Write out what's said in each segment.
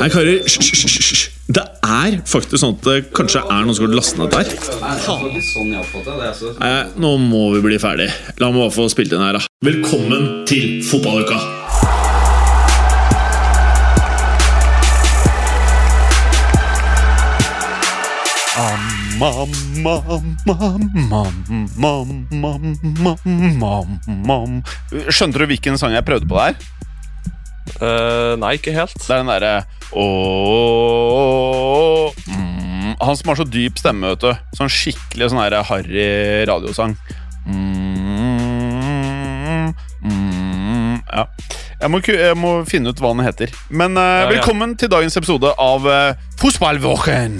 Nei, karer, hysj, hysj, hysj, hysj. Det er faktisk sånn at det kanskje er noen som har lastet ned der. Nei, nå må vi bli ferdig. La meg bare få spilt inn her, da. Velkommen til fotballuka! Skjønte du hvilken sang jeg prøvde på der? Eh, nei, ikke helt. Det er den derre ååå mm, Han som har så dyp stemme, vet du. Sånn skikkelig sånn harry radiosang. Mm, mm, ja. Jeg må, jeg må finne ut hva den heter. Men uh, Ja, ja. velkommen til dagens episode av uh, Fotballvåken!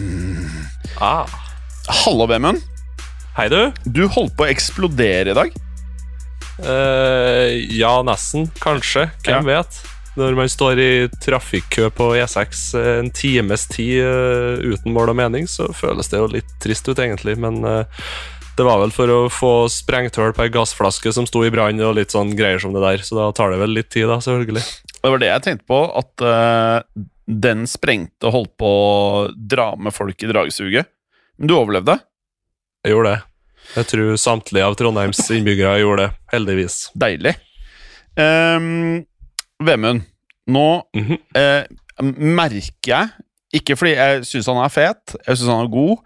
Ah. Hallo, Vemund. Hei, du. Du holdt på å eksplodere i dag. Uh, ja, nesten. Kanskje. Hvem vet? Når man står i trafikkø på E6 eh, en times tid eh, uten mål og mening, så føles det jo litt trist ut, egentlig. Men eh, det var vel for å få sprengt hull på ei gassflaske som sto i brann, og litt sånn greier som det der. Så da tar det vel litt tid, da, selvfølgelig. Det var det jeg tenkte på, at uh, den sprengte og holdt på å dra med folk i dragsuget. Men du overlevde. Jeg gjorde det. Jeg tror samtlige av Trondheims innbyggere gjorde det, heldigvis. Deilig. Um, Vemund, nå Mhm. eh, merker jeg, ikke fordi jeg syns han er fet, jeg syns han er god,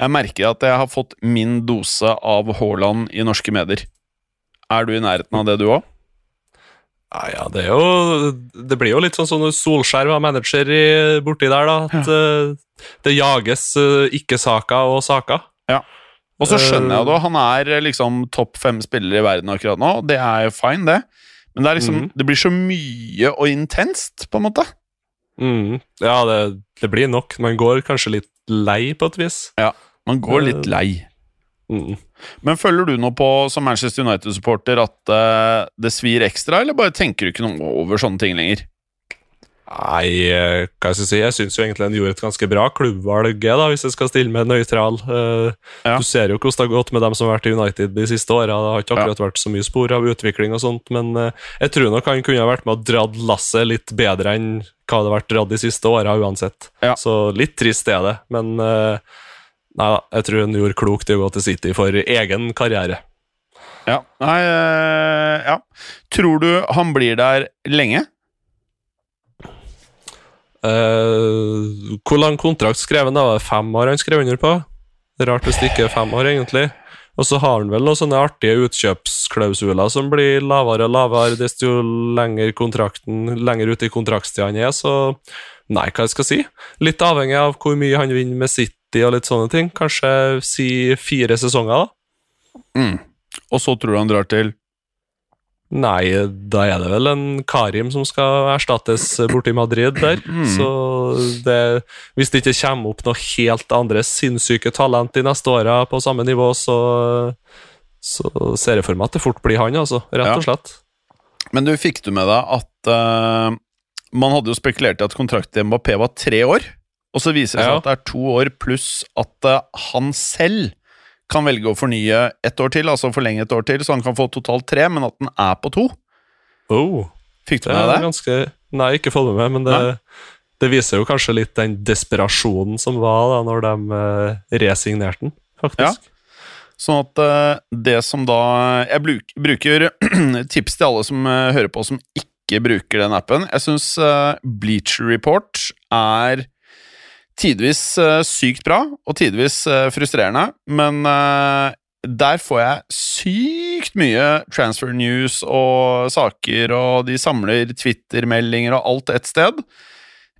jeg merker at jeg har fått min dose av Haaland i norske medier. Er du i nærheten av det, du òg? Ja, ja, det jo Det blir jo litt sånn som når Solskjær var manager i, borti der, da. At eh, det jages eh, ikke-saker og saker. Og så skjønner jeg Eh. det, han er liksom topp fem spillere i verden akkurat nå, det er jo fine, det. Men det liksom, mm. det blir så mye og intenst, på en måte. Mm. Ja, det, det blir nok. Man går kanskje litt lei, på et vis. Ja, Man går litt lei. Mm. Men føler du noe på, som Manchester United-supporter, at uh, det svir ekstra, eller bare tenker du ikke noe over sånne ting lenger? Nei, hva skal jeg si? Jeg syns egentlig han gjorde et ganske bra klubbvalg, da, hvis jeg skal stille med nøytral. Eh, Ja. Du ser jo hvordan det har gått med dem som har vært i United de siste åra. Det har ikke akkurat vært så mye spor av utvikling og sånt, men eh, jeg tror nok han kunne ha vært med og dratt lasset litt bedre enn hva det har vært dratt de siste åra, uansett. Ja. Så litt trist er det, men eh, nei da, jeg tror han gjorde klokt i å gå til City for egen karriere. Ja. Nei, ja. Tror du han blir der lenge? Eh, hvor lang kontrakt skrev han? da? Var det fem år han skrev under på? Rart hvis det ikke er fem år, egentlig. Og så har han vel noen sånne artige utkjøpsklausuler som blir lavere og lavere desto lenger kontrakten Lenger ute i kontraktstida han er, så Nei, hva jeg skal si? Litt avhengig av hvor mye han vinner med City og litt sånne ting. Kanskje si fire sesonger, da? Mm. Og så tror du han drar til Nei, da er det vel en Karim som skal erstattes borti Madrid der. Mm. Så det, hvis det ikke kommer opp noe helt andre sinnssyke talent de neste åra på samme nivå, så, så ser jeg for meg at det fort blir han, altså. Rett og slett. Men du fikk du med deg at uh, man hadde jo spekulert i at kontrakten til Mbappé var tre år, og så viser det seg Ja. at det er to år pluss at uh, han selv kan velge å fornye ett år til, altså forlenge et år til, så han kan få totalt tre, men at den er på to. Oh, Fikk du det med deg det? ganske Nei, ikke fått med men det, det viser jo kanskje litt den desperasjonen som var da når de eh, resignerte den, faktisk. Sånn at eh, det som da Jeg bruk, bruker tips til alle som eh, hører på som ikke bruker den appen. Jeg syns Bleacher Report er tidvis eh, sykt bra, og tidvis eh, frustrerende, men eh, der får jeg sykt mye transfer news og saker, og de samler Twitter-meldinger og alt ett sted.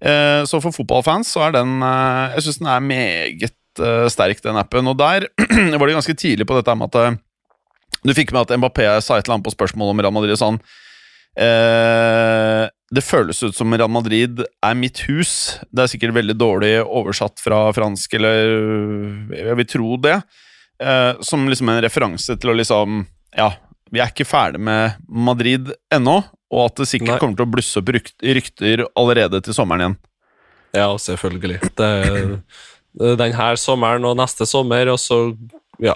Så for fotballfans så er den Jeg syns den er meget sterk, den appen. Og der var det ganske tidlig på dette med at Du fikk med at Mbappé sa et eller annet på spørsmålet om Real Madrid sånn eh, Det føles ut som Real Madrid er mitt hus. Det er sikkert veldig dårlig oversatt fra fransk, eller jeg vil tro det. eh, som liksom en referanse til å liksom Ja, vi er ikke ferdig med Madrid ennå, og at det sikkert Nei. kommer til å blusse opp rykt, rykter allerede til sommeren igjen. Ja, selvfølgelig. Det, det- den her sommeren og neste sommer, og så Ja.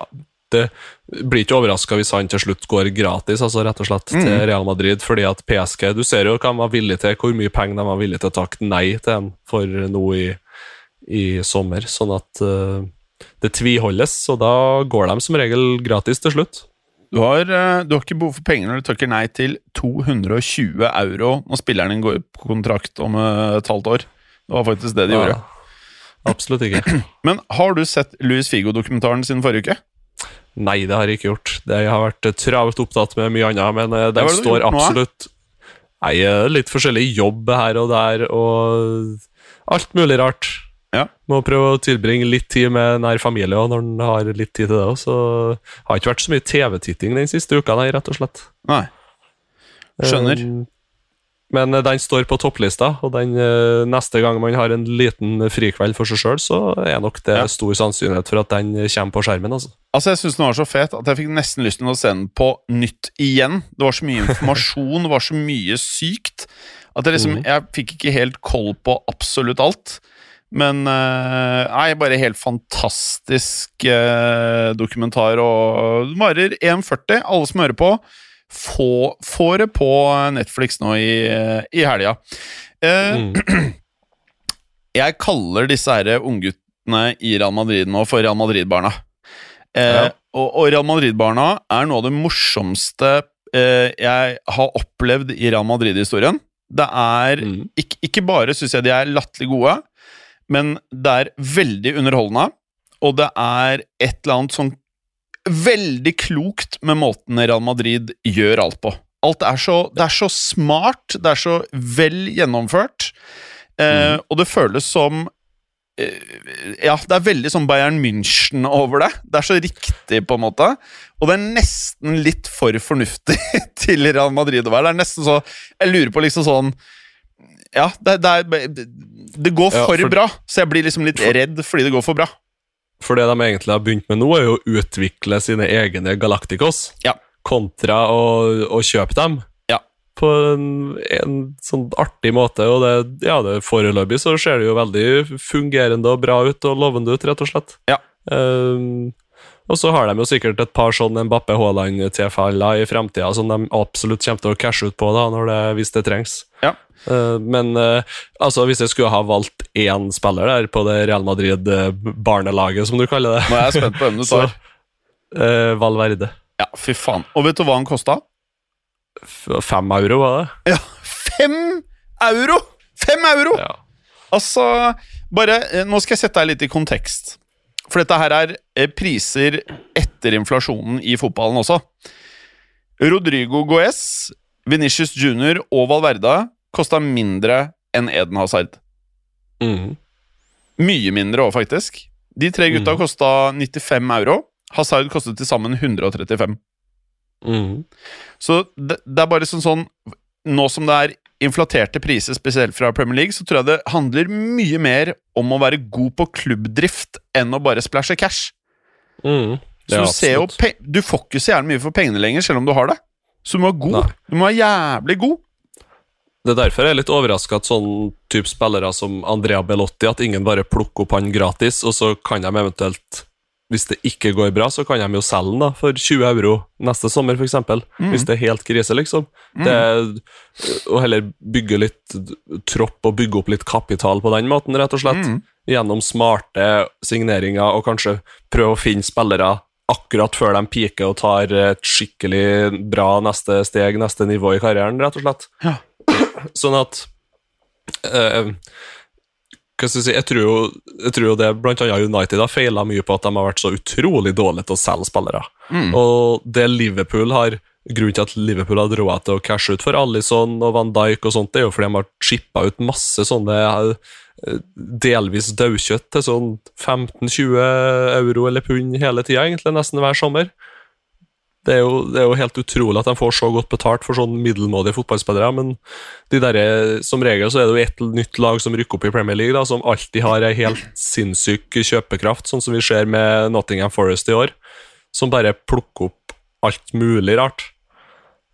Det blir ikke overraska hvis han til slutt går gratis, altså rett og slett, til Real Madrid. Fordi at PSG Du ser jo hva de var villige til, hvor mye penger de var villige til å takke nei til en for nå i, i sommer. Sånn at uh, det tviholdes, og da går de som regel gratis til slutt. Du har, eh, du har ikke behov for penger når du takker nei til 220 euro når spilleren din går på kontrakt om eh, et halvt år. Det var faktisk det de gjorde. Absolutt ikke. Men har du sett Luis Figo-dokumentaren sin forrige uke? Nei, det har jeg ikke gjort. Det, jeg har vært eh, travelt opptatt med mye annet, men eh, den er det står gjort absolutt Nei, eh, litt forskjellig jobb her og der, og alt mulig rart. Ja. Må prøve å tilbringe litt tid med nær familie også, når en har litt tid til det. Så har ikke vært så mye TV-titting den siste uka, nei, rett og slett. Nei. Skjønner. Um, Men eh, den står på topplista, og den uh, neste gang man har en liten frikveld for seg sjøl, så er nok det Ja. stor sannsynlighet for at den kommer på skjermen. altså. Altså, Jeg syns den var så fet at jeg fikk nesten lyst til å se den på nytt igjen. Det var så mye informasjon, det var så mye sykt, at jeg liksom Jeg fikk ikke helt koll på absolutt alt. Men eh, Nei, bare helt fantastisk eh, dokumentar, og varer 1,40. Alle som hører på, få, får det på Netflix nå i, i helga. Eh, Mm. jeg kaller disse ungguttene i Real Madrid nå for Real Madrid-barna. Eh, Ja. og, og Real Madrid-barna er noe av det morsomste eh, jeg har opplevd i Real Madrid-historien. Det er Mm. ikke, ikke bare syns jeg de er latterlig gode, men det er veldig underholdende. Og det er et eller annet sånn veldig klokt med måten Real Madrid gjør alt på. Alt er så, det er så smart, det er så vel gjennomført, eh, og det føles som eh, Ja, det er veldig sånn Bayern München over det. Det er så riktig, på en måte. Og det er nesten litt for fornuftig til Real Madrid å være. Det er nesten så Jeg lurer på liksom sånn Ja, det, det, er, det, går går Ja, for, for- bra, så jeg blir liksom litt redd fordi det går for bra. For det de egentlig har begynt med nå, er jo å utvikle sine egne Galacticos, Ja. kontra å, å kjøpe dem. På en, en sånn artig måte, og det, ja, det foreløpig så ser det jo veldig fungerende og bra ut og lovende ut, rett og slett. Ja. Um, og så har de jo sikkert et par sånn Mbappe Haaland-tilfeller i fremtida som de absolutt kommer til å cashe ut på da, det, hvis det trengs. Ja. Uh, men uh, altså, hvis jeg skulle ha valgt én spiller der på det Real Madrid-barnelaget, som du kaller det, Nå er jeg spent på hvem du så tar. eh, Valverde. Ja, fy faen. Og vet du hva han kosta? Fem euro, var det? Ja, fem euro! Fem euro! Ja. Altså, bare eh, Nå skal jeg sette deg litt i kontekst. For dette her er eh, priser etter inflasjonen i fotballen også. Rodrigo Goez, Venicius Junior og Valverda kosta mindre enn Eden Hazard. Mm. Mye mindre òg, faktisk. De tre gutta mm. kosta 95 euro. Hazard kostet til sammen 135. Mhm. Så det, det er bare sånn sånn Nå som det er inflaterte priser, spesielt fra Premier League, så tror jeg det handler mye mer om å være god på klubbdrift enn å bare splæsje cash. Mm. Så du ser jo pe Du får ikke så gjerne mye for pengene lenger, selv om du har det. Så du må være god. Nei. Du må være jævlig god. Det er derfor jeg er litt overraska at sånn type spillere som Andrea Belotti, at ingen bare plukker opp han gratis, og så kan de eventuelt hvis det ikke går bra, så kan de jo selge den da, for 20 euro neste sommer, f.eks. eksempel Hvis det er helt krise, liksom. Det og heller bygge litt tropp og bygge opp litt kapital på den måten, rett og slett. Mm. Gjennom smarte signeringer, og kanskje prøve å finne spillere akkurat før de peaker og tar et skikkelig bra neste steg, neste nivå i karrieren, rett og slett. Ja. Sånn at eh, hva skal jeg si, jeg tror, jo, jeg tror jo det annet United har feila mye på at de har vært så utrolig dårlige til å selge spillere. Mm. Og det Liverpool har Grunnen til at Liverpool har råd til å cashe ut for Alison og Van Dijk, og sånt, det er jo fordi de har chippa ut masse sånne eh, delvis daukjøtt til sånn 15-20 euro eller pund hele tida, egentlig, nesten hver sommer. Det er, jo, det er jo helt utrolig at de får så godt betalt for sånn middelmådige fotballspillere, men de der, som regel så er det jo ett nytt lag som rykker opp i Premier League, da, som alltid har ei helt sinnssyk kjøpekraft, sånn som vi ser med Nottingham Forest i år, som bare plukker opp alt mulig rart.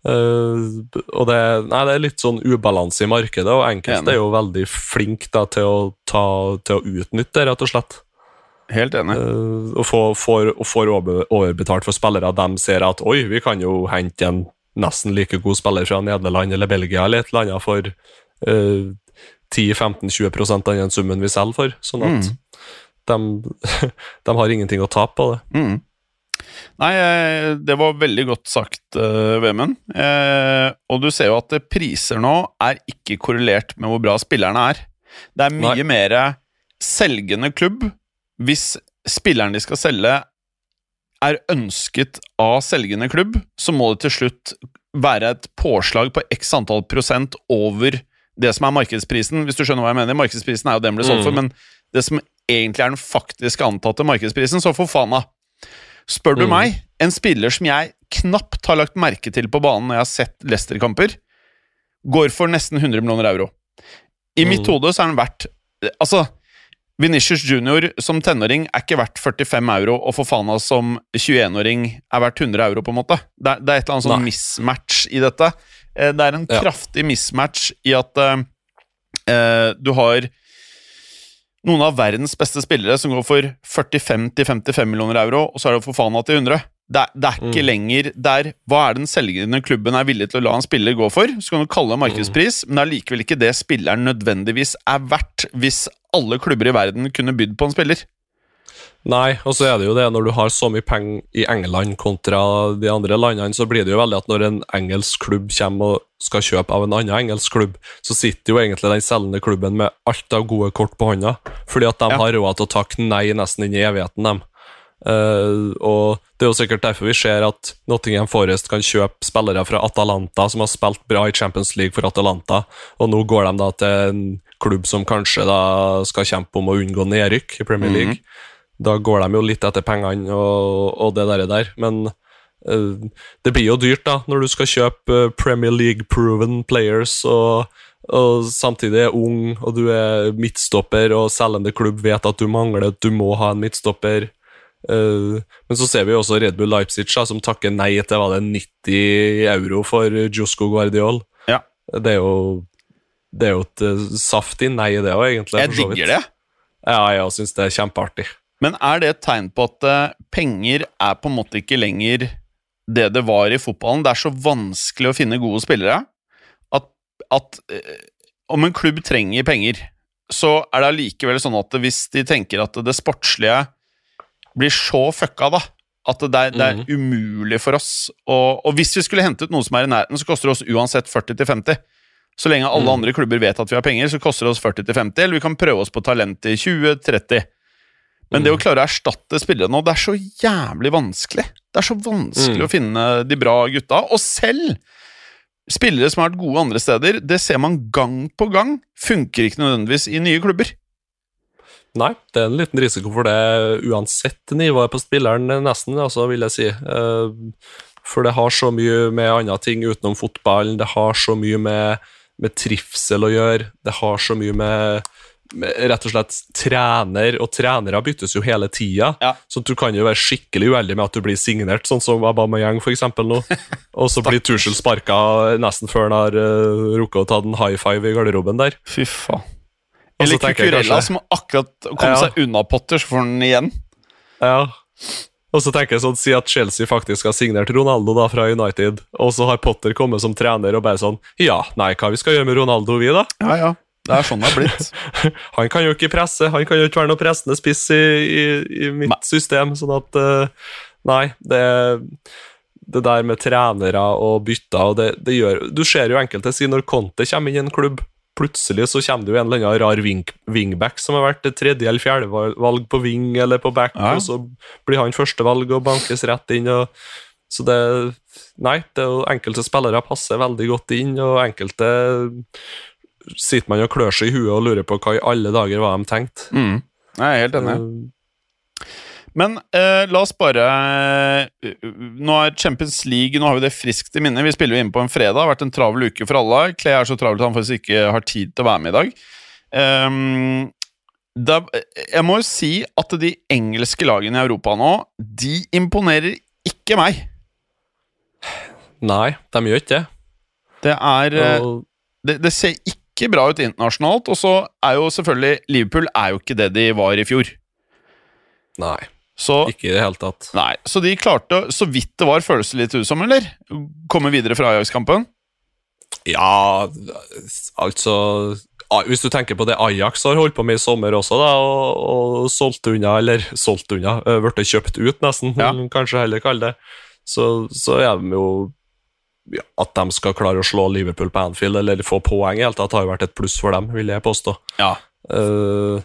Uh, og det, nei, det er litt sånn ubalanse i markedet, og enkelte er jo veldig flinke til, til å utnytte det, rett og slett. Helt enig. Uh, og får, får, får overbetalt for spillere. De ser at oi, vi kan jo hente en nesten like god spiller fra Nederland eller Belgia eller et eller annet for uh, 10-15-20 av den summen vi selger for. Sånn at Mm. de, de har ingenting å tape på det. Mm. Nei, eh, det var veldig godt sagt, Vemund. Eh, og du ser jo at priser nå er ikke korrelert med hvor bra spillerne er. Det er mye Nei. mer selgende klubb hvis spilleren de skal selge, er ønsket av selgende klubb, så må det til slutt være et påslag på x antall prosent over det som er markedsprisen, hvis du skjønner hva jeg mener. Markedsprisen er jo den ble solgt for, Mm. men det som egentlig er den faktiske antatte markedsprisen, så for faen da. Spør du Mm. meg, en spiller som jeg knapt har lagt merke til på banen når jeg har sett Leicester-kamper, går for nesten 100 millioner euro. I mitt Mm. hode så er den verdt Altså, Venitius Junior som tenåring er ikke verdt 45 euro, og for faen Fofana som 21-åring er verdt 100 euro, på en måte. Det er, det er et eller annet sånn mismatch i dette. Eh, Det er en Ja. kraftig mismatch i at eh, du har noen av verdens beste spillere som går for 45-55 millioner euro, og så er det for faen at til 100. Det det er ikke Mm. lenger der Hva er den selgende klubben er villig til å la en spiller gå for? Så kan du kalle det markedspris, men det er likevel ikke det spilleren nødvendigvis er verdt hvis alle klubber i verden kunne bydd på en spiller. Nei, og så er det jo det når du har så mye penger i England kontra de andre landene, så blir det jo veldig at når en engelsk klubb kommer og skal kjøpe av en annen engelsk klubb, så sitter jo egentlig den selgende klubben med alt av gode kort på hånda, fordi at de Ja. har råd til å takke nei nesten inn i evigheten, dem. Uh, og det er jo sikkert derfor vi ser at Nottingham Forest kan kjøpe spillere fra Atalanta som har spilt bra i Champions League for Atalanta, og nå går de da til en klubb som kanskje da skal kjempe om å unngå nedrykk i Premier League. Da går de jo litt etter pengene og, og det der, der. men uh, det blir jo dyrt da, når du skal kjøpe eh, Premier League-proven players og, og samtidig er ung, og du er midtstopper, og selgende klubb vet at du mangler, at du må ha en midtstopper. Eh, men så ser vi også Red Bull Leipzig, som takker nei til var det 90 euro for Josko Guardiol. Ja. Det er jo det er jo et eh, saftig nei, det òg, egentlig. Jeg digger det. Ja, jeg syns det er kjempeartig. Men er det et tegn på at eh, penger er på en måte ikke lenger det det var i fotballen? Det er så vanskelig å finne gode spillere at, at om en klubb trenger penger, så er det allikevel sånn at hvis de tenker at det sportslige blir så fucka, da at det er, det er umulig for oss Og, Og hvis vi skulle hentet noe som er i nærheten, så koster det oss uansett 40-50. Så lenge alle Mm. andre klubber vet at vi har penger, så koster det oss 40-50, eller vi kan prøve oss på talent i 20-30. Men det å klare å erstatte spillere nå, det er så jævlig vanskelig. Det er så vanskelig Mm. å finne de bra gutta. Og selv spillere som har vært gode andre steder, det ser man gang på gang, funker ikke nødvendigvis i nye klubber. Nei, det er en liten risiko for det uansett nivået på spilleren, nesten, altså, vil jeg si. Eh, For det har så mye med andre ting utenom fotballen, det har så mye med, med trivsel å gjøre, det har så mye med, med rett og slett trener, og trenere byttes jo hele tida. Ja. Så du kan jo være skikkelig uheldig med at du blir signert, sånn som Aubameyang eksempel nå. Og så blir Tuchel sparka nesten før han har uh, rukket å ta den high five i garderoben der. Fy faen. Eller Cucurella, som akkurat kom seg unna Potter, så får han igjen. Ja. Og så tenker jeg sånn, Si at Chelsea faktisk har signert Ronaldo da fra United, og så har Potter kommet som trener og bare sånn Ja, nei, hva vi skal gjøre med Ronaldo, vi, da? Ja, ja. Det er sånn det har blitt. Han kan jo ikke presse, han kan jo ikke være noe pressende spiss i, i, i mitt Nei. system, sånn at uh, Nei, det det der med trenere og bytter og det, det gjør Du ser jo enkelte si når Conte kommer inn i en klubb, plutselig så kommer det jo en eller annen rar wing, wingback som har vært tredje eller fjerdevalg på wing eller på back, Ja. og så blir han førstevalg og bankes rett inn. og så det Nei, det jo enkelte spillere passer veldig godt inn, og enkelte sitter man og klør seg i huet og lurer på hva i alle dager var de tenkte. Mm. Jeg er helt enig. Uh, Men eh, la oss bare eh, Nå er Champions League Nå har vi det friskt i minne. Vi spiller jo inne på en fredag. Det har vært en travel uke for alle. Clay er så travel at han faktisk ikke har tid til å være med i dag. Um, da, jeg må jo si at de engelske lagene i Europa nå, de imponerer ikke meg. Nei, de gjør ikke det. Det er eh, det, det ser ikke bra ut internasjonalt, og så er jo selvfølgelig Liverpool er jo ikke det de var i fjor. nei, Så ikke i det hele tatt. Nei, så de klarte, så vidt det var, føles det litt ut som, eller? Komme videre fra Ajax-kampen? Ja, altså ah, Hvis du tenker på det Ajax har holdt på med i sommer også, da, og, og solgt unna, eller solgt unna, øh, blitt kjøpt ut, nesten, Ja. kanskje heller kalle det, så, så er de jo ja, At de skal klare å slå Liverpool på Anfield, eller få poeng i hele tatt, har jo vært et pluss for dem, vil jeg påstå. Ja. Eh,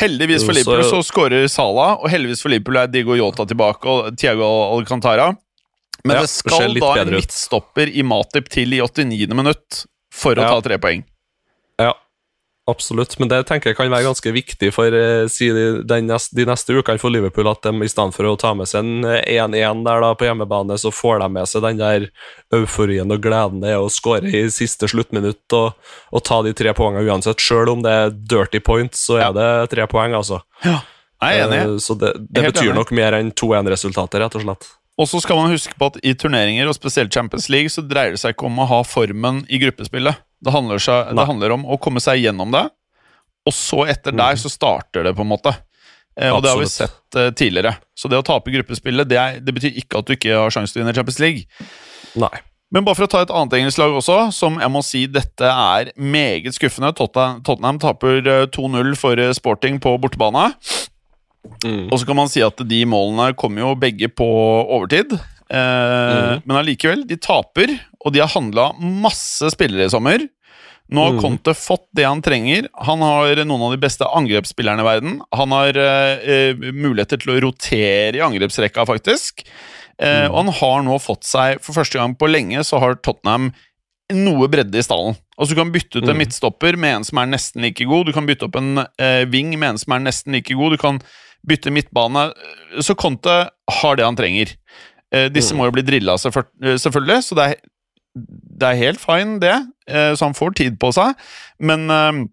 Heldigvis for Liverpool så skårer Salah, og heldigvis for Liverpool er Diego Yota tilbake og Tiago Alcantara. Men Ja, det skal da en midtstopper i Matip til i 89. minutt for å Ja. ta tre poeng. Absolutt. Men det tenker jeg kan være ganske viktig for eh, si de, neste, de neste ukene for Liverpool, at de i stedet for å ta med seg en eh, 1-1 der da på hjemmebane, så får de med seg den der euforien og gleden det er å skåre i siste sluttminutt og, og ta de tre poengene uansett. Selv om det er dirty points, så er det tre poeng, altså. Ja, Jeg er enig. Eh, Så det, det betyr enig. nok mer enn 2-1-resultatet, rett og slett. Og så skal man huske på at i turneringer, og spesielt Champions League, så dreier det seg ikke om å ha formen i gruppespillet. Det handler, seg, det handler om å komme seg gjennom det, og så etter der så starter det, på en måte. Eh, og det har vi sett eh, tidligere. Så det å tape gruppespillet, det, er, det betyr ikke at du ikke har sjanse til å vinne Champions League. Nei. Men bare for å ta et annet engelsk lag også, som jeg må si dette er meget skuffende. Tottenham, Tottenham taper eh, 2-0 for eh, Sporting på bortebane. Mm. Og så kan man si at de målene kommer jo begge på overtid. Eh, Men allikevel, de taper, og de har handla masse spillere i sommer. Nå har Mhm. Conte fått det han trenger. Han har noen av de beste angrepsspillerne i verden. Han har eh, muligheter til å rotere i angrepsrekka, faktisk. Eh, Og han har nå fått seg, for første gang på lenge, så har Tottenham noe bredde i stallen. Altså Du kan bytte ut en mm. midtstopper med en som er nesten like god. Du kan bytte opp en eh, wing med en som er nesten like god. Du kan bytte midtbane. Så Conte har det han trenger. Eh, disse Mhm. må jo bli drilla, eh, selvfølgelig, så det er, det er helt fine, det. Eh, så han får tid på seg. Men eh,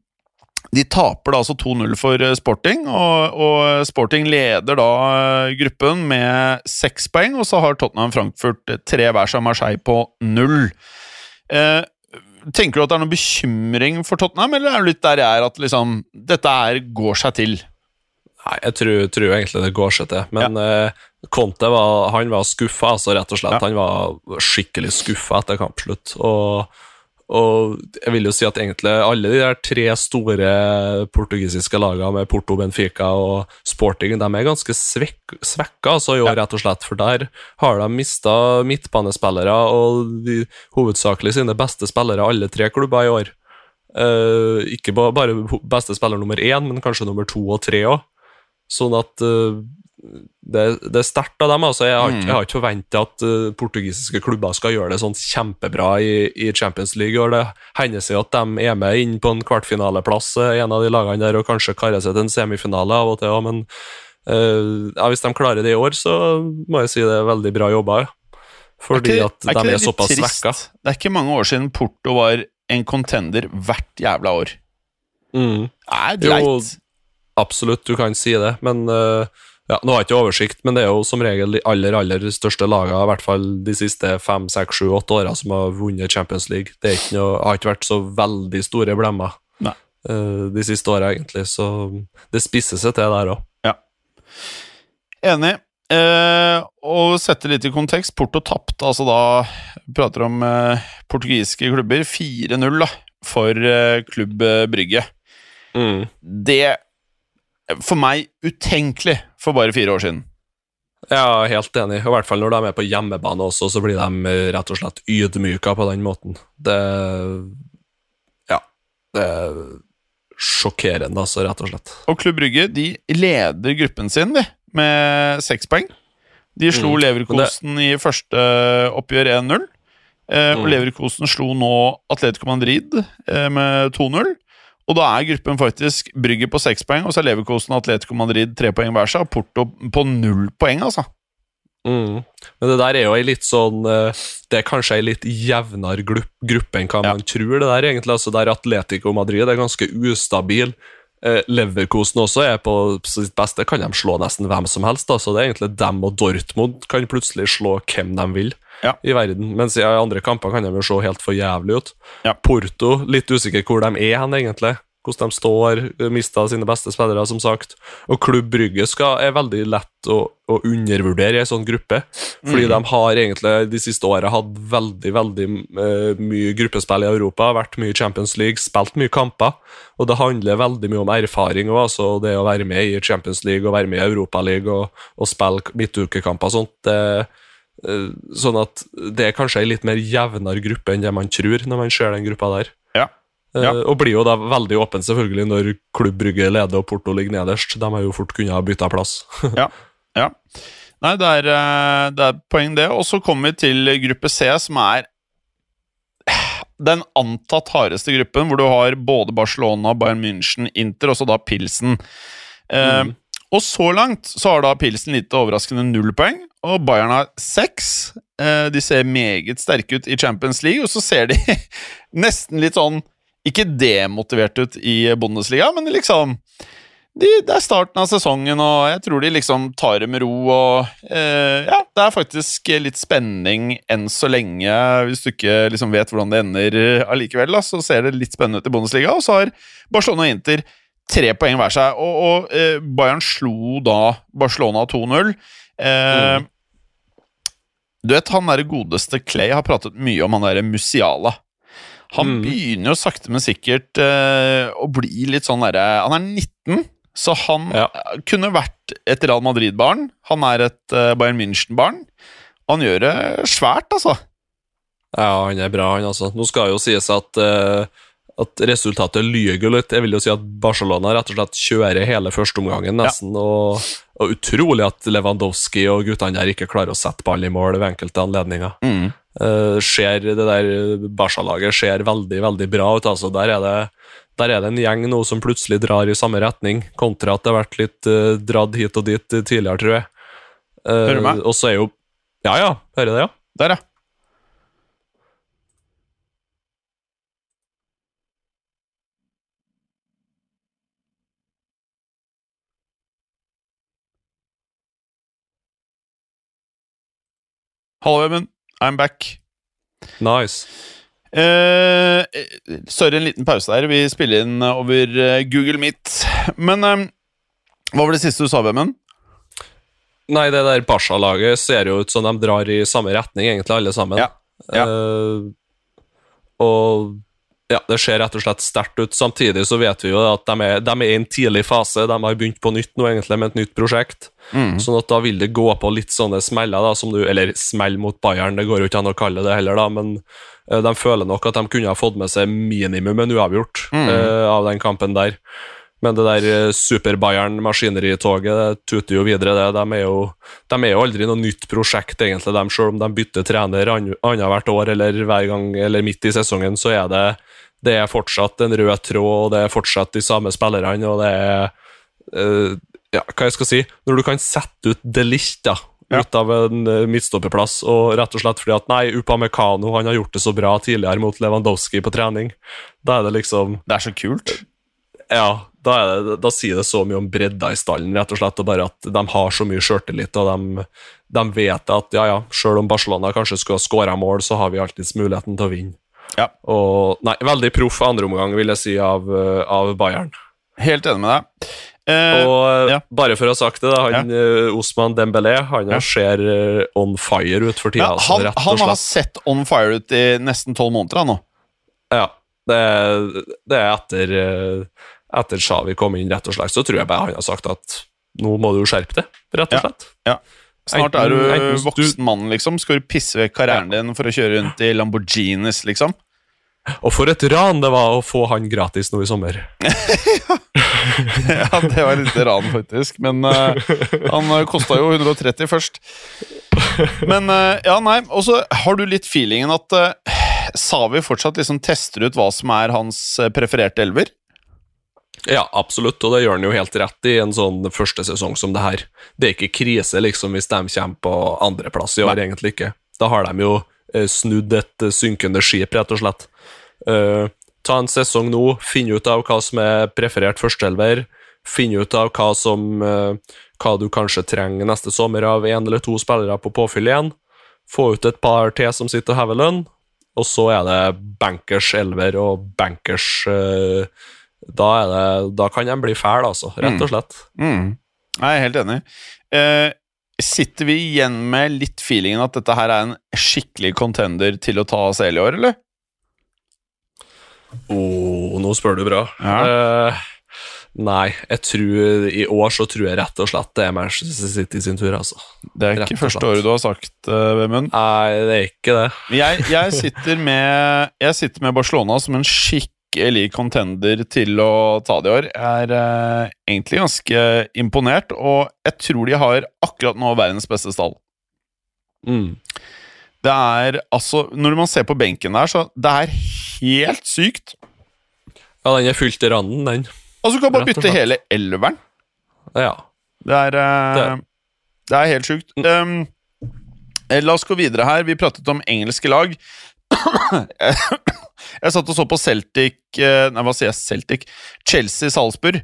de taper da altså 2-0 for eh, Sporting, og, og Sporting leder da gruppen med seks poeng, og så har Tottenham Frankfurt tre hver seg Marseille på null. Eh, tenker du at det er noen bekymring for Tottenham, eller er du litt der jeg er, at liksom, dette her går seg til? Nei, jeg tror, tror egentlig det går seg til. Men eh, Conte var, han var skuffa, altså, rett og slett. Ja. Han var skikkelig skuffa etter kampslutt. Og, og jeg vil jo si at egentlig alle de der tre store portugisiske lagene med Porto, Benfica og Sporting, de er ganske svek, svekka altså, i år, Ja. rett og slett. For der har de mista midtbanespillere, og de, hovedsakelig sine beste spillere, alle tre klubber i år. Uh, ikke bare beste spiller nummer én, men kanskje nummer to og tre òg. Sånn at eh, det, det er sterkt av dem. altså Jeg har, Mm. jeg har ikke forventa at uh, portugisiske klubber skal gjøre det sånn kjempebra i, i Champions League. og Det hender seg at de er med inn på en kvartfinaleplass, eh, en av de lagene der, og kanskje karer seg til en semifinale av og til. Ja, men uh, ja, hvis de klarer det i år, så må jeg si det er veldig bra jobba. Fordi ikke- at de er, er såpass svekka. Det er ikke mange år siden Porto var en contender hvert jævla år. Mm. Det er Jo. Absolutt, du kan si det, men eh, ja, Nå har jeg ikke oversikt, men det er jo som regel de aller aller største lagene, i hvert fall de siste fem, seks, sju, åtte åra, som har vunnet Champions League. Det ikke noe, har ikke vært så veldig store blemmer Nei. eh, de siste åra, egentlig, så det spisser seg til der òg. Enig. Eh, og sette litt i kontekst. Porto tapte altså da Prater om eh, portugisiske klubber. 4-0 da, for eh, Klubb eh, Brygge. Mm. Det For meg utenkelig for bare fire år siden. Ja, helt enig. I hvert fall når de er med på hjemmebane også, så blir de eh, rett og slett ydmyka på den måten. Det Ja. Det er sjokkerende, altså, rett og slett. Og Klubb Brygge de leder gruppen sin de, med seks poeng. De slo Mm, Leverkosen i første oppgjør 1-0. Eh, Og Mm. Leverkosen slo nå Atletico Madrid eh, med 2-0. Og da er gruppen faktisk Brygge på seks poeng, og så er Leverkosen og Atletico Madrid tre poeng hver seg, og Porto på null poeng, altså. Mm. Men det der er jo ei litt sånn eh, Det er kanskje ei litt jevnere gruppe enn hva Ja. man tror. det der egentlig, altså Der Atletico Madrid er ganske ustabil. Eh, Leverkosen også er på sitt beste, kan de slå nesten hvem som helst. da, så det er egentlig dem og Dortmund kan plutselig slå hvem de vil Ja. i verden. Mens i andre kamper kan de jo se helt for jævlig ut. Ja. Porto, litt usikker hvor de er hen, egentlig. Hvordan de står, mista sine beste spillere, som sagt. Og Klubb Brygge er veldig lett å, å undervurdere i en sånn gruppe. Fordi de har egentlig de siste åra hatt veldig veldig uh, mye gruppespill i Europa, vært mye i Champions League, spilt mye kamper. Og det handler veldig mye om erfaring òg, altså det å være med i Champions League og være med i Europaligaen og, og spille midtukekamper og sånt. Det, eh, sånn at det er kanskje ei litt mer jevnere gruppe enn det man tror når man ser den gruppa der. Ja. Eh, Og blir jo da veldig åpen selvfølgelig når Klubb Brygge leder og Porto ligger nederst. De har jo fort kunnet ha bytta plass. Ja. ja. Nei, det er, eh, det er poeng, det. Og så kommer vi til gruppe C, som er den antatt hardeste gruppen, hvor du har både Barcelona, Bayern München, Inter og så da Pilsen. Eh, Mm. Og så langt så har da Pilsen litt overraskende null poeng, og Bayern har seks. Eh, de ser meget sterke ut i Champions League, og så ser de nesten litt sånn ikke demotivert ut i Bundesliga, men liksom de, Det er starten av sesongen, og jeg tror de liksom tar det med ro. og eh, Ja, det er faktisk litt spenning enn så lenge. Hvis du ikke liksom vet hvordan det ender allikevel, da, så ser det litt spennende ut i Bundesliga. Og så har Barcelona og Inter tre poeng hver seg, og, og eh, Bayern slo da Barcelona 2-0. Eh, Mm. Du vet, han der godeste Clay har pratet mye om han derre Musiala. Han Mm. begynner jo sakte, men sikkert uh, å bli litt sånn derre Han er 19, så han Ja. kunne vært et Real Madrid-barn. Han er et uh, Bayern München-barn. Han gjør det svært, altså. Ja, han er bra, han altså. Nå skal jo sies at, uh at resultatet lyger litt. Jeg vil jo si at Barcelona rett og slett kjører hele førsteomgangen, nesten. Og, og utrolig at Lewandowski og guttene der ikke klarer å sette ballen i mål ved enkelte anledninger. Eh, ser Det der Barca-laget ser veldig, veldig bra ut. altså. Der er det der er det en gjeng nå som plutselig drar i samme retning, kontra at det har vært litt uh, dratt hit og dit tidligere, tror jeg. Uh, Hører du meg? Og så er jo Ja, ja. Hører det, ja. Der, ja. Hallo, Even. I'm back. Nice. Uh, sorry, en liten pause der. Vi spiller inn over eh, Google Meet. Men eh, hva var det siste du sa, Vemund? Nei, det der Barca-laget ser jo ut som de drar i samme retning, egentlig, alle sammen. Ja, ja. Uh, og ja, det ser rett og slett sterkt ut. Samtidig så vet vi jo at de er, de er i en tidlig fase. De har begynt på nytt nå, egentlig, med et nytt prosjekt. Sånn at da vil det gå på litt sånne smeller, da, som du Eller smell mot Bayern, det går jo ikke an å kalle det heller, da, men uh, de føler nok at de kunne ha fått med seg minimum en uavgjort eh, av den kampen der. Men det der eh, super-Bayern-maskinerietoget tuter jo videre. Det. De, er jo, de er jo aldri noe nytt prosjekt, egentlig, dem, selv om de bytter trener ann- annethvert år eller hver gang, eller midt i sesongen, så er det, det er fortsatt en rød tråd, og det er fortsatt de samme spillerne, og det er uh, ja, hva jeg skal si Når du kan sette ut De Ligt da, Ja. ut av en eh, midtstopperplass, og rett og slett fordi at nei, Upamecano han har gjort det så bra tidligere mot Lewandowski på trening, da er det liksom Det er så kult. ja, da, det, da sier det så mye om bredda i stallen, rett og slett, og bare at de har så mye sjøltillit, og de, de vet at ja, ja, sjøl om Barcelona kanskje skulle ha skåra mål, så har vi alltids muligheten til å vinne. Ja. Og nei, veldig proff andre omgang, vil jeg si, av, eh, av Bayern. Helt enig med deg. Eh, Og eh, ja. bare for å ha sagt det, da, han ja. Osman Dembélé han Ja. ser eh, on fire ut for tida. ja, altså, han, rett han har sett on fire ut i nesten tolv måneder, han nå. Ja, det, det er etter, eh, etter Xavi kom inn, rett og slett. Så tror jeg bare han har sagt at nå må du jo skjerpe deg, rett og slett. Ja. slett. Snart er du voksen mann, liksom. Skal du pisse vekk karrieren din for å kjøre rundt i Lamborghinis, liksom? Og for et ran det var å få han gratis nå i sommer. ja, det var litt ran, faktisk. Men uh, han uh, kosta jo 130 først. Men uh, ja, nei. Og så har du litt feelingen at uh, Savi fortsatt liksom tester ut hva som er hans eh, prefererte elver? Ja, absolutt, og det gjør han jo helt rett i en sånn første sesong som det her. Det er ikke krise liksom hvis de kommer på andreplass i år, Nei. egentlig ikke. Da har de jo eh, snudd et eh, synkende skip, rett og slett. Uh, ta en sesong nå, finn ut av hva som er preferert førsteelver, Finn ut av hva som uh, hva du kanskje trenger neste sommer av én eller to spillere på påfyll igjen. Få ut et par til som sitter og hever lønn, og så er det bankers elver og bankers eh, da, er det, da kan de bli fæl, altså. Rett og slett. Mm. Jeg er helt enig. Eh, sitter vi igjen med litt feelingen at dette her er en skikkelig contender til å ta CL i år, eller? Oh, nå spør du bra. Ja. Eh, nei, jeg tror i år så tror jeg rett og slett det er Manchester City sin tur, altså. Det er ikke første året du har sagt, uh, Vemund. Nei, det er ikke det. Jeg, jeg, sitter med, jeg sitter med Barcelona som en skikkelig contender til å ta det i år. Jeg er eh, egentlig ganske imponert, og jeg tror de har akkurat nå verdens beste stall. Mm. Det er altså Når man ser på benken der, så det er helt sykt. Ja, den er fylt i randen, den. Altså, du kan bare bytte hele elveren. Ja. Det er, eh, det er helt sjukt. Um, la oss gå videre her. Vi pratet om engelske lag. jeg satt og så på Celtic eh, Nei, hva sier jeg? Celtic? Chelsea-Salzburg.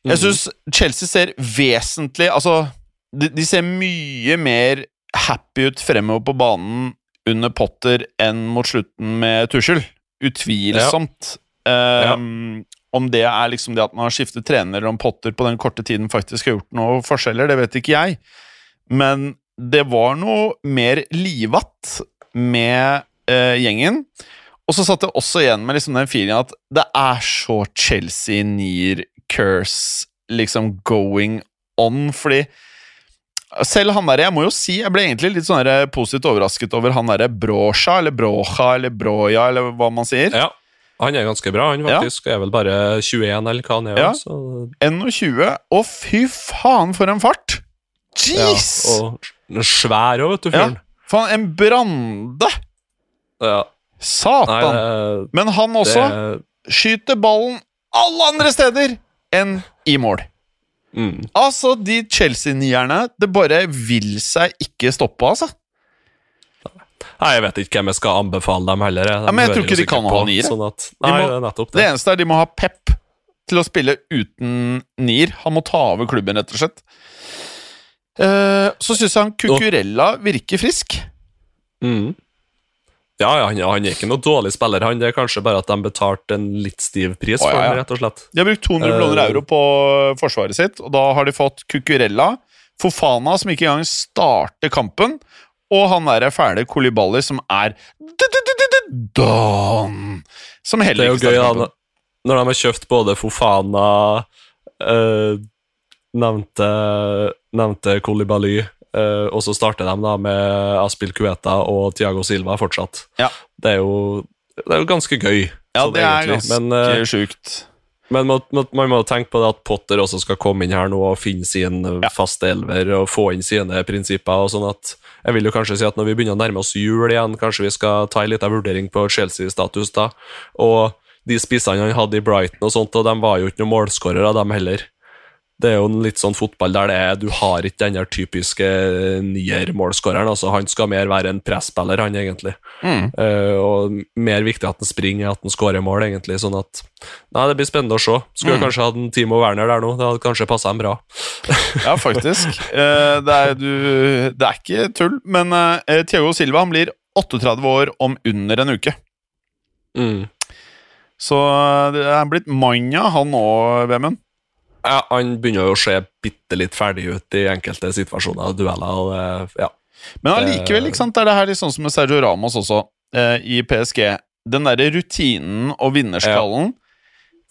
Jeg Mhm. syns Chelsea ser vesentlig Altså, de, de ser mye mer happy ut fremover på banen under Potter enn mot slutten med Tuchel. Utvilsomt. Um, Om det er liksom det at man har skiftet trener, eller om Potter på den korte tiden faktisk har gjort noe forskjeller, det vet ikke jeg. Men det var noe mer livatt med eh, gjengen. Og så satt jeg også igjen med liksom den feelingen at det er så Chelsea near curse liksom going on, fordi selv han der, jeg må jo si, jeg ble egentlig litt sånn positivt overrasket over han derre Brocha, eller Brocha, eller Broja, eller hva man sier. ja. Han er ganske bra, han faktisk. Er vel bare 21, eller hva han er. Ja. Så, 21, og fy faen for en fart! ja. Og svær òg, vet du, Ja. fyren. Faen, en brande! Ja. Nei, Satan! det, Men han også det, skyter ballen alle andre steder enn i mål. mm. Altså, de Chelsea-nierne, det bare vil seg ikke stoppe, altså. Nei, jeg vet ikke hvem jeg skal anbefale dem heller. De Ja, men jeg tror ikke de kan ha nier. Sånn at, De må- det Det det. eneste er de må ha pep til å spille uten nier. Han må ta over klubben, rett og slett. Eh, så syns jeg han Cucurella virker frisk. Mm. Ja, ja, han, han er ikke noe dårlig spiller, han. Det er kanskje bare at de betalte en litt stiv pris for ja, ja. han, rett og slett. De har brukt 200 millioner uh, euro på forsvaret sitt, og da har de fått Cucurella, Fofana, som ikke engang starter kampen, og han derre fæle Kolibali, som er Don! Som Det heller er jo ikke gøy starter da, kampen. når de har kjøpt både Fofana eh, Nevnte, nevnte Kolibali, eh, og så starter de da med Aspil Cueta og Tiago Silva fortsatt. Ja. Det er jo, det er jo ganske gøy. Ja, sånn det er egentlig. ganske eh, sjukt. Men må, man må tenke på det at Potter også skal komme inn her nå og finne sin Ja. faste elver og få inn sine prinsipper. og sånn at Jeg vil jo kanskje si at når vi begynner å nærme oss jul igjen, kanskje vi skal ta en liten vurdering på Chelsea-status da. Og de spissene han hadde i Brighton og sånt, og de var jo ikke noen målskårere, dem heller. Det er jo en litt sånn fotball der det er, du har ikke den typiske nier-målskåreren. altså Han skal mer være en presspiller, han egentlig. Mm. Uh, og mer viktig at han springer at han skårer mål, egentlig. Sånn at Nei, det blir spennende å se. Skulle Mm. kanskje hatt en Timo Werner der nå. Det hadde kanskje passa ham bra. Ja, faktisk. Uh, det, er, du, det er ikke tull, men uh, Thiago Silva han blir 38 år om under en uke. Mm. Så eh, det er blitt manja, han òg, Vemund. Ja, han begynner jo å se bitte litt ferdig ut i enkelte situasjoner og dueller. Og ja. Men allikevel ikke sant, er det her litt sånn som med Sergio Ramos også, eh, i PSG. Den derre rutinen og vinnerskallen,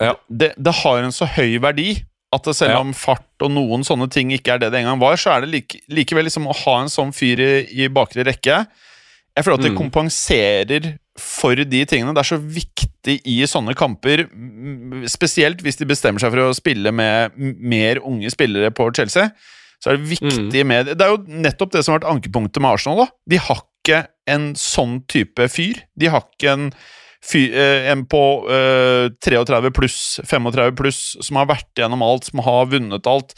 Ja. det, det har en så høy verdi at selv om fart og noen sånne ting ikke er det det en gang var, så er det like, likevel liksom å ha en sånn fyr i, i bakre rekke. Jeg føler at det Mm. kompenserer for de tingene. Det er så viktig i sånne kamper, spesielt hvis de bestemmer seg for å spille med mer unge spillere på Chelsea. Så er det viktig med Det er jo nettopp det som har vært ankepunktet med Arsenal. da De har ikke en sånn type fyr. De har ikke en fy, eh, en på uh, 33 pluss, 35 pluss, som har vært gjennom alt, som har vunnet alt.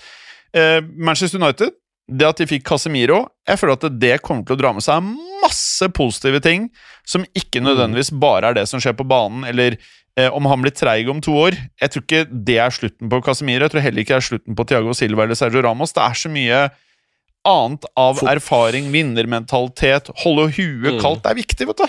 Uh, Manchester United, det at de fikk Casemiro, jeg føler at det kommer til å dra med seg masse positive ting som ikke nødvendigvis bare er det som skjer på banen, eller eh, om han blir treig om to år. Jeg tror ikke det er slutten på Casemiro. Jeg tror heller ikke det er slutten på Thiago Silva eller Sergio Ramos. Det er så mye annet av Fot- erfaring, vinnermentalitet, holde huet Mm. kaldt. Det er viktig, vet du.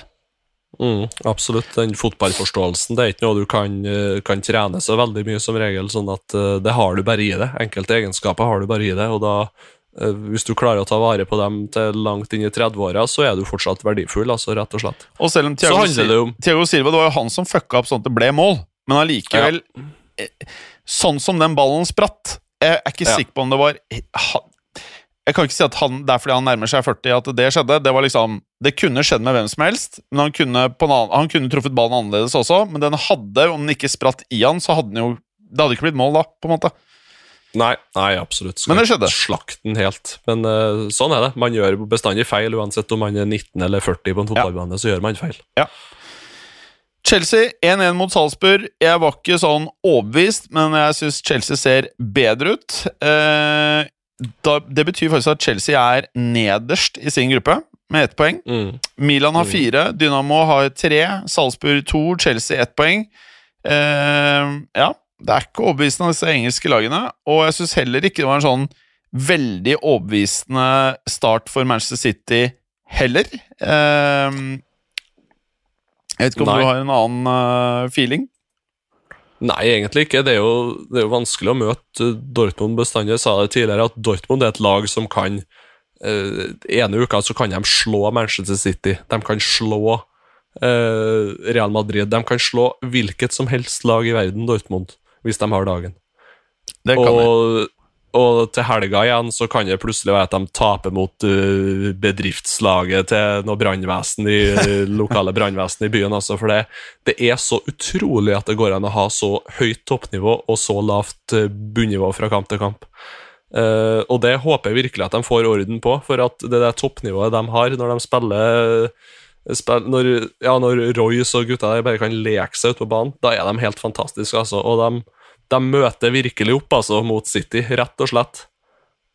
Mm, absolutt. Den fotballforståelsen det er ikke noe du kan, eh, kan trene så veldig mye som regel. sånn at eh, Det har du bare i det. Enkelte egenskaper har du bare i det. og da Hvis du klarer å ta vare på dem til langt inn i 30-åra, så er du fortsatt verdifull, altså rett og slett. Og selv om Thiago, handler det om Thiago Silva det var jo han som fucka opp sånn at det ble mål, men allikevel ja. Sånn som den ballen spratt Jeg er ikke Ja. sikker på om det var han, Jeg kan ikke si at han, det er fordi han nærmer seg 40 at det skjedde. Det var liksom Det kunne skjedd med hvem som helst, men han kunne, annen, han kunne truffet ballen annerledes også. Men den hadde, om den ikke spratt i han, så hadde den jo Det hadde ikke blitt mål da, på en måte. Nei, nei absolutt. Skal Men det skjedde. Slakte den helt. Men uh, sånn er det. Man gjør bestandig feil, uansett om man er 19 eller 40 på en fotballbane. så gjør man feil. Chelsea 1-1 mot Salzburg. Jeg var ikke sånn overbevist, men jeg syns Chelsea ser bedre ut. Eh, da, det betyr faktisk at Chelsea er nederst i sin gruppe, med ett poeng. Mm. Milan har Mm. fire, Dynamo har tre, Salzburg to, Chelsea ett poeng. Eh, ja, det er ikke overbevisende av disse engelske lagene, og jeg syns heller ikke det var en sånn veldig overbevisende start for Manchester City heller. Eh, jeg vet ikke om Nei. du har en annen eh, feeling? Nei, egentlig ikke. Det er, jo, det er jo vanskelig å møte Dortmund bestandig. Jeg sa det tidligere, at Dortmund er et lag som kan eh, Ene uka så kan de slå Manchester City. De kan slå eh, Real Madrid. De kan slå hvilket som helst lag i verden, Dortmund, hvis de har dagen. Det kan. Og, og til helga igjen så kan det plutselig være at de taper mot uh, bedriftslaget til noe brannvesen i uh, lokale brannvesen i byen. Altså, for det, det er så utrolig at det går an å ha så høyt toppnivå og så lavt uh, bunnivå fra kamp til kamp. Uh, og det håper jeg virkelig at de får orden på, for at det der toppnivået de har når de spiller Spill, når, ja, når Royce og gutta der bare kan leke seg ute på banen, da er de helt fantastiske. Altså. Og de, de møter virkelig opp altså, mot City, rett og slett.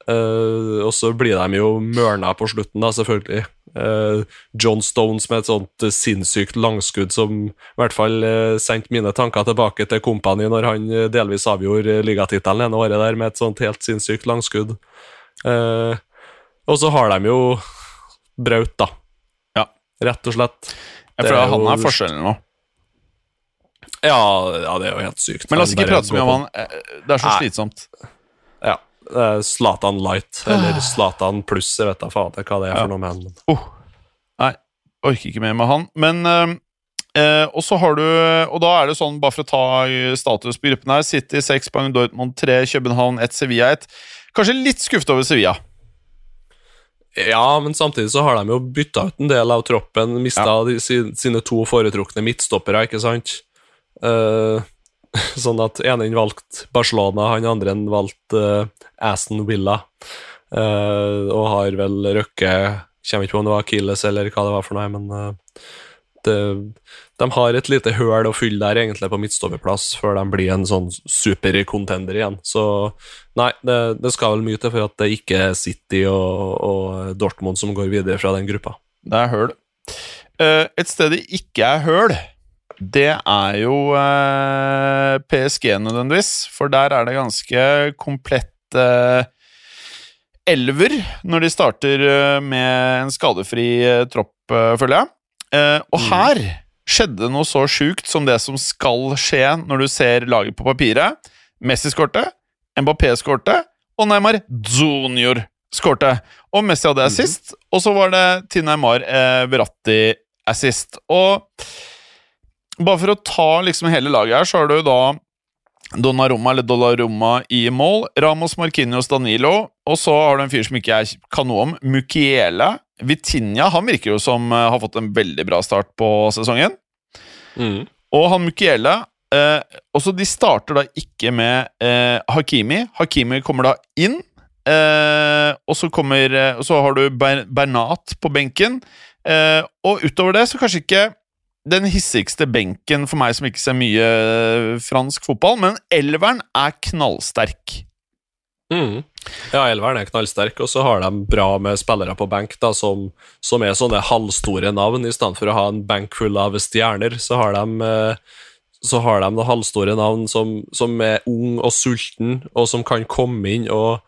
Uh, og så blir de jo mørna på slutten, da, selvfølgelig. Uh, John Stones med et sånt sinnssykt langskudd som i hvert fall uh, sendte mine tanker tilbake til Company når han delvis avgjorde ligatittelen ene året der med et sånt helt sinnssykt langskudd. Og så har de jo Braut, da. Ja. Rett og slett. Det føler er han er forskjellen nå. Ja, ja, det er jo helt sykt. Men la oss ikke prate så mye om han. Eh, Det er så Nei. slitsomt. Ja. Zlatan Light, eller Zlatan pluss, jeg vet da fader hva det er Ja. for noe med han. Oh. Nei, orker ikke mer med han. Men eh, eh, Og så har du Og da er det sånn, bare for å ta status på gruppen her City 6 poeng, Dortmund 3, København 1, Sevilla 1. Kanskje litt skuffet over Sevilla. Ja, men samtidig så har de jo bytta ut en del av troppen. Mista de, sine to foretrukne midtstoppere, ikke sant? Uh, sånn at ene valgte Barcelona, han andre valgte uh, Aston Villa. Uh, og har vel Røkke Kommer ikke på om det var Achilles eller hva det var for noe, men eh, de har et lite høl å fylle der egentlig på midtstopperplass før de blir en sånn supercontender igjen. Så nei, det, det skal vel mye til for at det ikke er City og, og Dortmund som går videre fra den gruppa. Det er høl. Eh, et sted det ikke er høl, det er jo eh, PSG nødvendigvis. For der er det ganske komplett eh, elver når de starter eh, med en skadefri eh, tropp, eh, føler jeg. Eh, og her skjedde noe så sjukt som det som skal skje når du ser laget på papiret. Messi skårte, Mbappé skårte, og Neymar Junior skårte. Og Messi hadde assist, og så var det til Neymar eh, Verratti assist. Og bare for å ta liksom hele laget her, så har du da Donnarumma eller Dollarumma i mål, Ramos, Marquinhos, Danilo, og så har du en fyr som ikke jeg kan noe om, Mukiele. Vitinha han virker jo som uh, har fått en veldig bra start på sesongen. Og han Mukiele uh, Også de starter da ikke med uh, Hakimi. Hakimi kommer da inn. Og så kommer og Så har du Ber Bernat på benken. Og utover det så kanskje ikke den hissigste benken for meg som ikke ser mye fransk fotball, men elveren er knallsterk. Mm. Ja, elveren er knallsterk, og så har de bra med spillere på benk som, som er sånne halvstore navn. I stedet for å ha en benk full av stjerner, så har de eh, så har de noen halvstore navn som, som, er ung og sulten, og som kan komme inn og,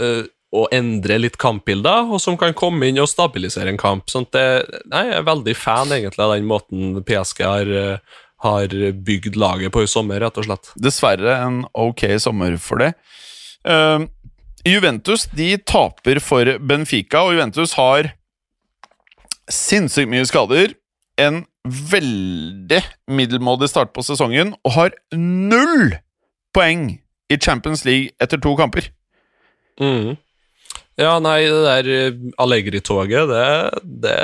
uh, og endre litt kampbilder, og som kan komme inn og stabilisere en kamp. Sånn det, jeg er veldig fan egentlig av den måten PSG har, uh, har bygd laget på i sommer, rett og slett. Dessverre en ok sommer for det. Uh, Juventus de taper for Benfica, og Juventus har sinnssykt mye skader. En veldig middelmådig start på sesongen og har null poeng i Champions League etter to kamper. Mm. Ja, nei, det der eh, Allegri-toget, det, det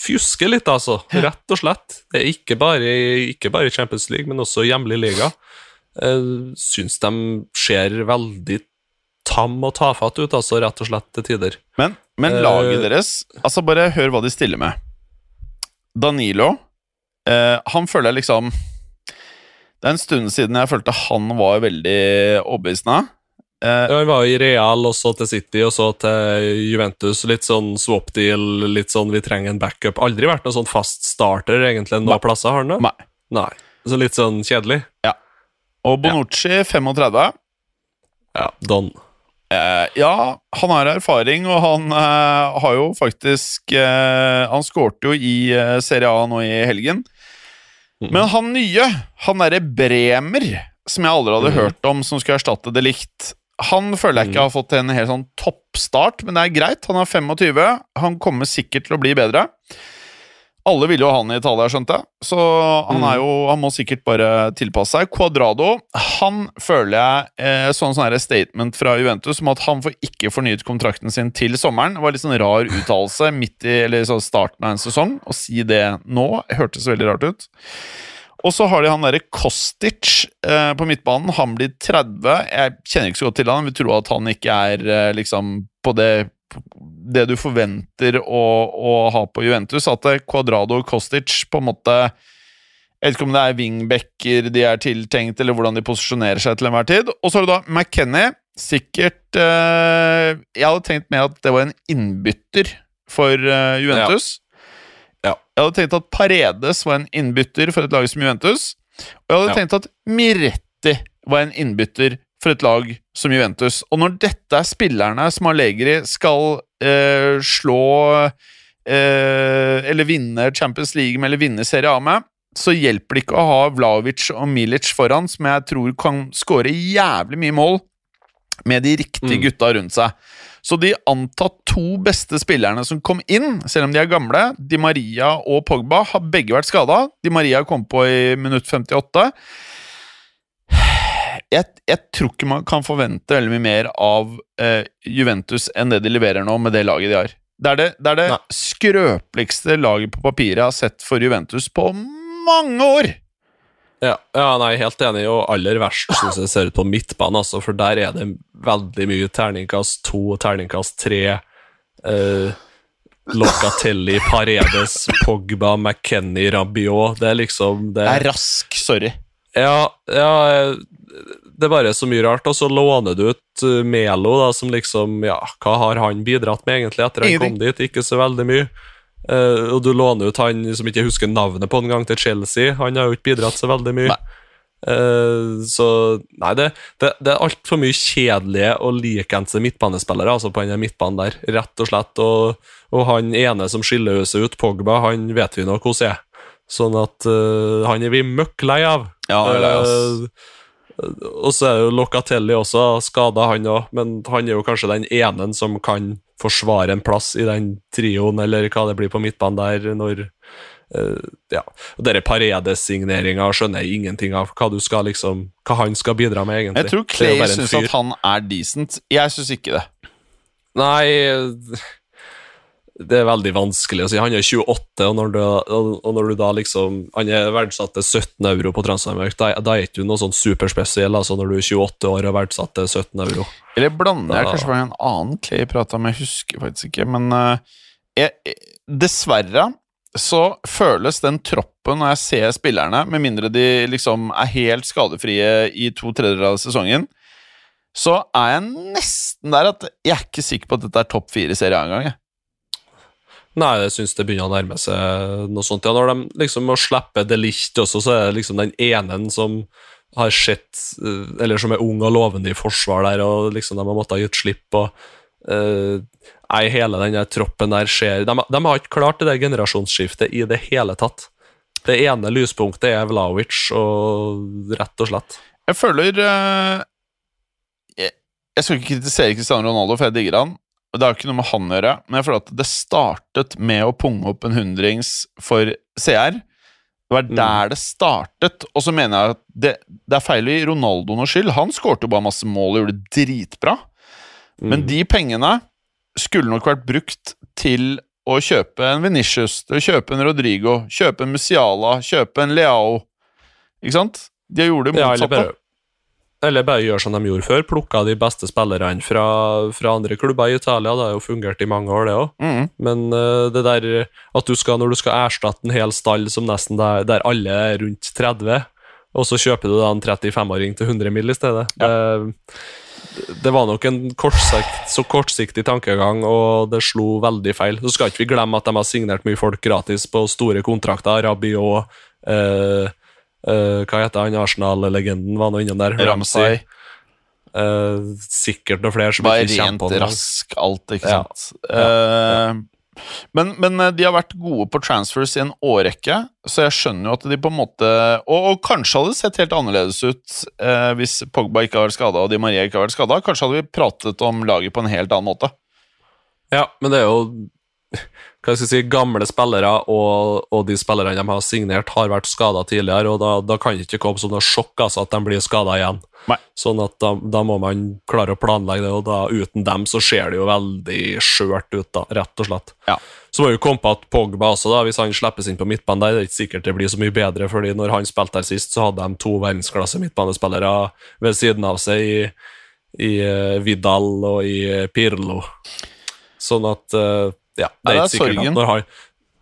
fjusker litt, altså. Rett og slett. Det er ikke bare, ikke bare Champions League, men også hjemlig liga. Jeg syns de ser veldig tam og tafatt ut, altså, rett og slett, til tider. Men, men laget deres Altså, bare hør hva de stiller med. Danilo Uh, han føler jeg liksom Det er en stund siden jeg følte han var veldig overbevisende. Uh, ja, han var jo i Real, og så til City, og så til Juventus. Litt sånn swap deal, litt sånn vi trenger en backup. Aldri vært noen sånn fast starter, egentlig, noen plasser, har han det? Nei. Nei. Så litt sånn kjedelig? Ja. Og Bonucci, ja. 35. Ja, Don. Uh, ja, han har erfaring, og han uh, har jo faktisk uh, Han skårte jo i Serie A nå i helgen. Mm. Men han nye, han derre Bremer, som jeg aldri hadde mm. hørt om, som skulle erstatte det likt Han føler jeg ikke mm. har fått en helt sånn toppstart, men det er greit. Han er 25. Han kommer sikkert til å bli bedre. Alle ville jo ha han i Italia, skjønte jeg, så han, er mm. jo, han må sikkert bare tilpasse seg. Quadrado han føler jeg eh, sånn sånn statement fra Juventus om at han får ikke fornyet kontrakten sin til sommeren. Det var litt sånn rar uttalelse midt i eller så starten av en sesong. Å si det nå hørtes veldig rart ut. Og så har de han derre Kostic eh, på midtbanen. Han blir 30. Jeg kjenner ikke så godt til han, vi tror at han ikke er eh, liksom på det det du forventer å, å, ha på Juventus. At Cuadrado og Kostic på en måte Jeg vet ikke om det er wingbacker de er tiltenkt, eller hvordan de posisjonerer seg til enhver tid. Og så har du da McKenny. Sikkert eh, Jeg hadde tenkt med at det var en innbytter for eh, Juventus. Ja. Ja. Jeg hadde tenkt at Paredes var en innbytter for et lag som Juventus. Og jeg hadde ja. tenkt at Miretti var en innbytter for et lag som Juventus. Og når dette er spillerne som Allegri skal eh, slå eh, Eller vinne Champions League med, eller vinne Serie A med, så hjelper det ikke å ha Vlaovic og Milic foran, som jeg tror kan skåre jævlig mye mål med de riktige mm. gutta rundt seg. Så de antatt to beste spillerne som kom inn, selv om de er gamle, Di Maria og Pogba, har begge vært skada. Di Maria kom på i minutt 58 jeg, jeg, tror ikke man kan forvente veldig mye mer av eh, Juventus enn det de leverer nå, med det laget de har. Det er det, det, er det skrøpeligste laget på papiret jeg har sett for Juventus på mange år! Ja, ja nei, helt enig, og aller verst syns jeg ser ut på midtbanen, altså, for der er det veldig mye terningkast to, terningkast tre. Eh, Locatelli, Paredes, Pogba, McKenny, Rabiot Det er liksom Det er rask, sorry. Ja, ja det er bare så mye rart. Og så låner du ut uh, Melo, da, som liksom Ja, hva har han bidratt med, egentlig, etter han kom dit? Ikke så veldig mye. Uh, og du låner ut han som ikke husker navnet på en gang, til Chelsea. Han har jo ikke bidratt så veldig mye. Uh, så Nei, det, det, det er altfor mye kjedelige og likeendte midtbanespillere altså på den midtbanen der, rett og slett. Og, og han ene som skiller seg ut, Pogba, han vet vi nok hvordan er. Sånn at uh, han er vi møkk lei av. Ja, lei, uh, og så er jo Locatelli også skada, han òg, men han er jo kanskje den ene som kan forsvare en plass i den trioen, eller hva det blir på midtbanen der, når uh, Ja. Og denne Paredes-signeringa skjønner jeg ingenting av. Hva du skal liksom Hva han skal bidra med, egentlig. Jeg tror Clay syns at han er decent. Jeg syns ikke det. Nei det er veldig vanskelig å si. Han er 28, og når du, og når du da liksom Han er verdsatt til 17 euro på Transfermarkt. Da, da er ikke du noe sånn superspesiell altså når du er 28 år og verdsatt til 17 euro. Eller blander jeg kanskje med en annen Clay prata med, jeg husker faktisk ikke. Men uh, jeg, dessverre så føles den troppen når jeg ser spillerne, med mindre de liksom er helt skadefrie i to tredjedeler av sesongen, så er jeg nesten der at jeg er ikke sikker på at dette er topp fire i serien engang. Nei, jeg syns det begynner å nærme seg noe sånt. Ja, når de liksom må slippe det litt også, så er det liksom den ene som har sett eh, Eller som er ung og lovende i forsvar der, og liksom de har måttet ha gitt slipp. og uh, hele den troppen der skjer de, de har ikke klart det generasjonsskiftet i det hele tatt. Det ene lyspunktet er Vlaovic, og rett og slett. Jeg føler uh, jeg, jeg skal ikke kritisere Cristiano Ronaldo, for jeg digger han. Det har ikke noe med han å gjøre, men jeg føler at det startet med å punge opp en hundrings for CR. Det var der det startet. Og så mener jeg at det, det er feil i Ronaldo noe skyld. Han skårte jo bare masse mål og gjorde det dritbra. Men de pengene skulle nok vært brukt til å kjøpe en Venitius, til å kjøpe en Rodrigo, kjøpe en Musiala, kjøpe en Leao. Ikke sant? De gjorde det motsatte. Eller bare gjøre som de gjorde før, plukka de beste spillerne fra, fra andre klubber i Italia. Det har jo fungert i mange år, det òg. Mm. Men uh, det der at du skal, når du skal erstatte en hel stall som nesten der, der alle er rundt 30, og så kjøper du da en 35-åring til 100 mill. i stedet det, det var nok en kortsikt, så kortsiktig tankegang, og det slo veldig feil. Så skal ikke vi glemme at de har signert mye folk gratis på store kontrakter. Rabiot eh, eh, Hva heter han Arsenal-legenden? Var nå innom der. Ramsay. Uh, sikkert noen flere som Bare ikke rent på rask alt, ikke Ja. sant. Eh, Men, men eh, de har vært gode på transfers i en årrekke, så jeg skjønner jo at de på en måte Og, og kanskje hadde det sett helt annerledes ut uh, hvis Pogba ikke har vært skada og Di Maria ikke har vært skada. Kanskje hadde vi pratet om laget på en helt annen måte. Ja, men det er jo hva skal jeg si, gamle spillere, og, og de spillerne de har signert, har vært skada tidligere, og da, da kan det ikke komme som noe sjokk altså, at de blir skada igjen. Nei. Sånn at da, da må man klare å planlegge det, og da uten dem så ser det jo veldig skjørt ut, da, rett og slett. Ja. Så må vi komme på at Pogba også, da, hvis han slippes inn på midtbanen der, det er ikke sikkert det blir så mye bedre, fordi når han spilte der sist, så hadde de to verdensklasse midtbanespillere ved siden av seg i, i eh, Vidal og i Pirlo. Sånn at eh, Ja, det er Ja, det er ikke sikkert sorgen. at når han,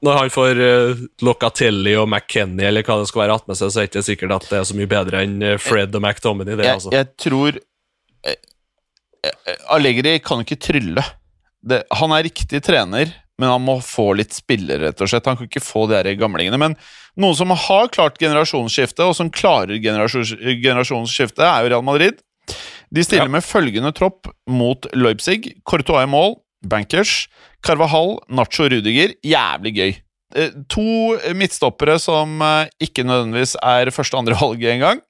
når han får uh, Locatelli og McKenny, eller hva det skal være, attmed seg, så er det ikke sikkert at det er så mye bedre enn eh, Fred og McTominay. Det, Jeg, altså. jeg tror eh, eh, Allegri kan ikke trylle. Det, han er riktig trener, men han må få litt spillere, rett og slett. Han kan ikke få de her gamlingene. Men noen som har klart generasjonsskiftet, og som klarer generasjonsskiftet, er jo Real Madrid. De stiller Ja. med følgende tropp mot Leipzig. Courtois i mål, Bankers, Carvahall, Nacho Rudiger. Jævlig gøy. Eh, To midtstoppere som eh, ikke nødvendigvis er første- og andre valget engang.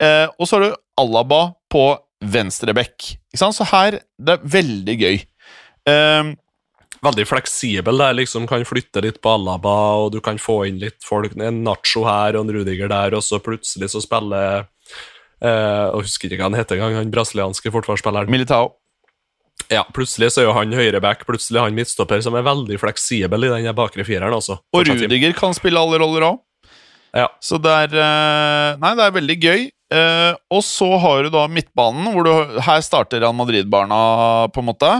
Eh, og så har du Alaba på venstre bekk. Så her Det er veldig gøy. Veldig fleksibel der, liksom kan flytte litt på Alaba, og du kan få inn litt folk. En Nacho her og en Rudiger der, og så plutselig så spiller eh, Jeg husker ikke hva han heter engang, han brasilianske forsvarsspilleren. Militao. Ja, plutselig så er jo han høyreback, plutselig er han midtstopper, som er veldig fleksibel i den bakre fireren også. Og Rudiger kan spille alle roller òg. Ja. Så det er eh, Nei, det er veldig gøy. Eh, og så har du da midtbanen, hvor du Her starter Real Madrid-barna, på en måte.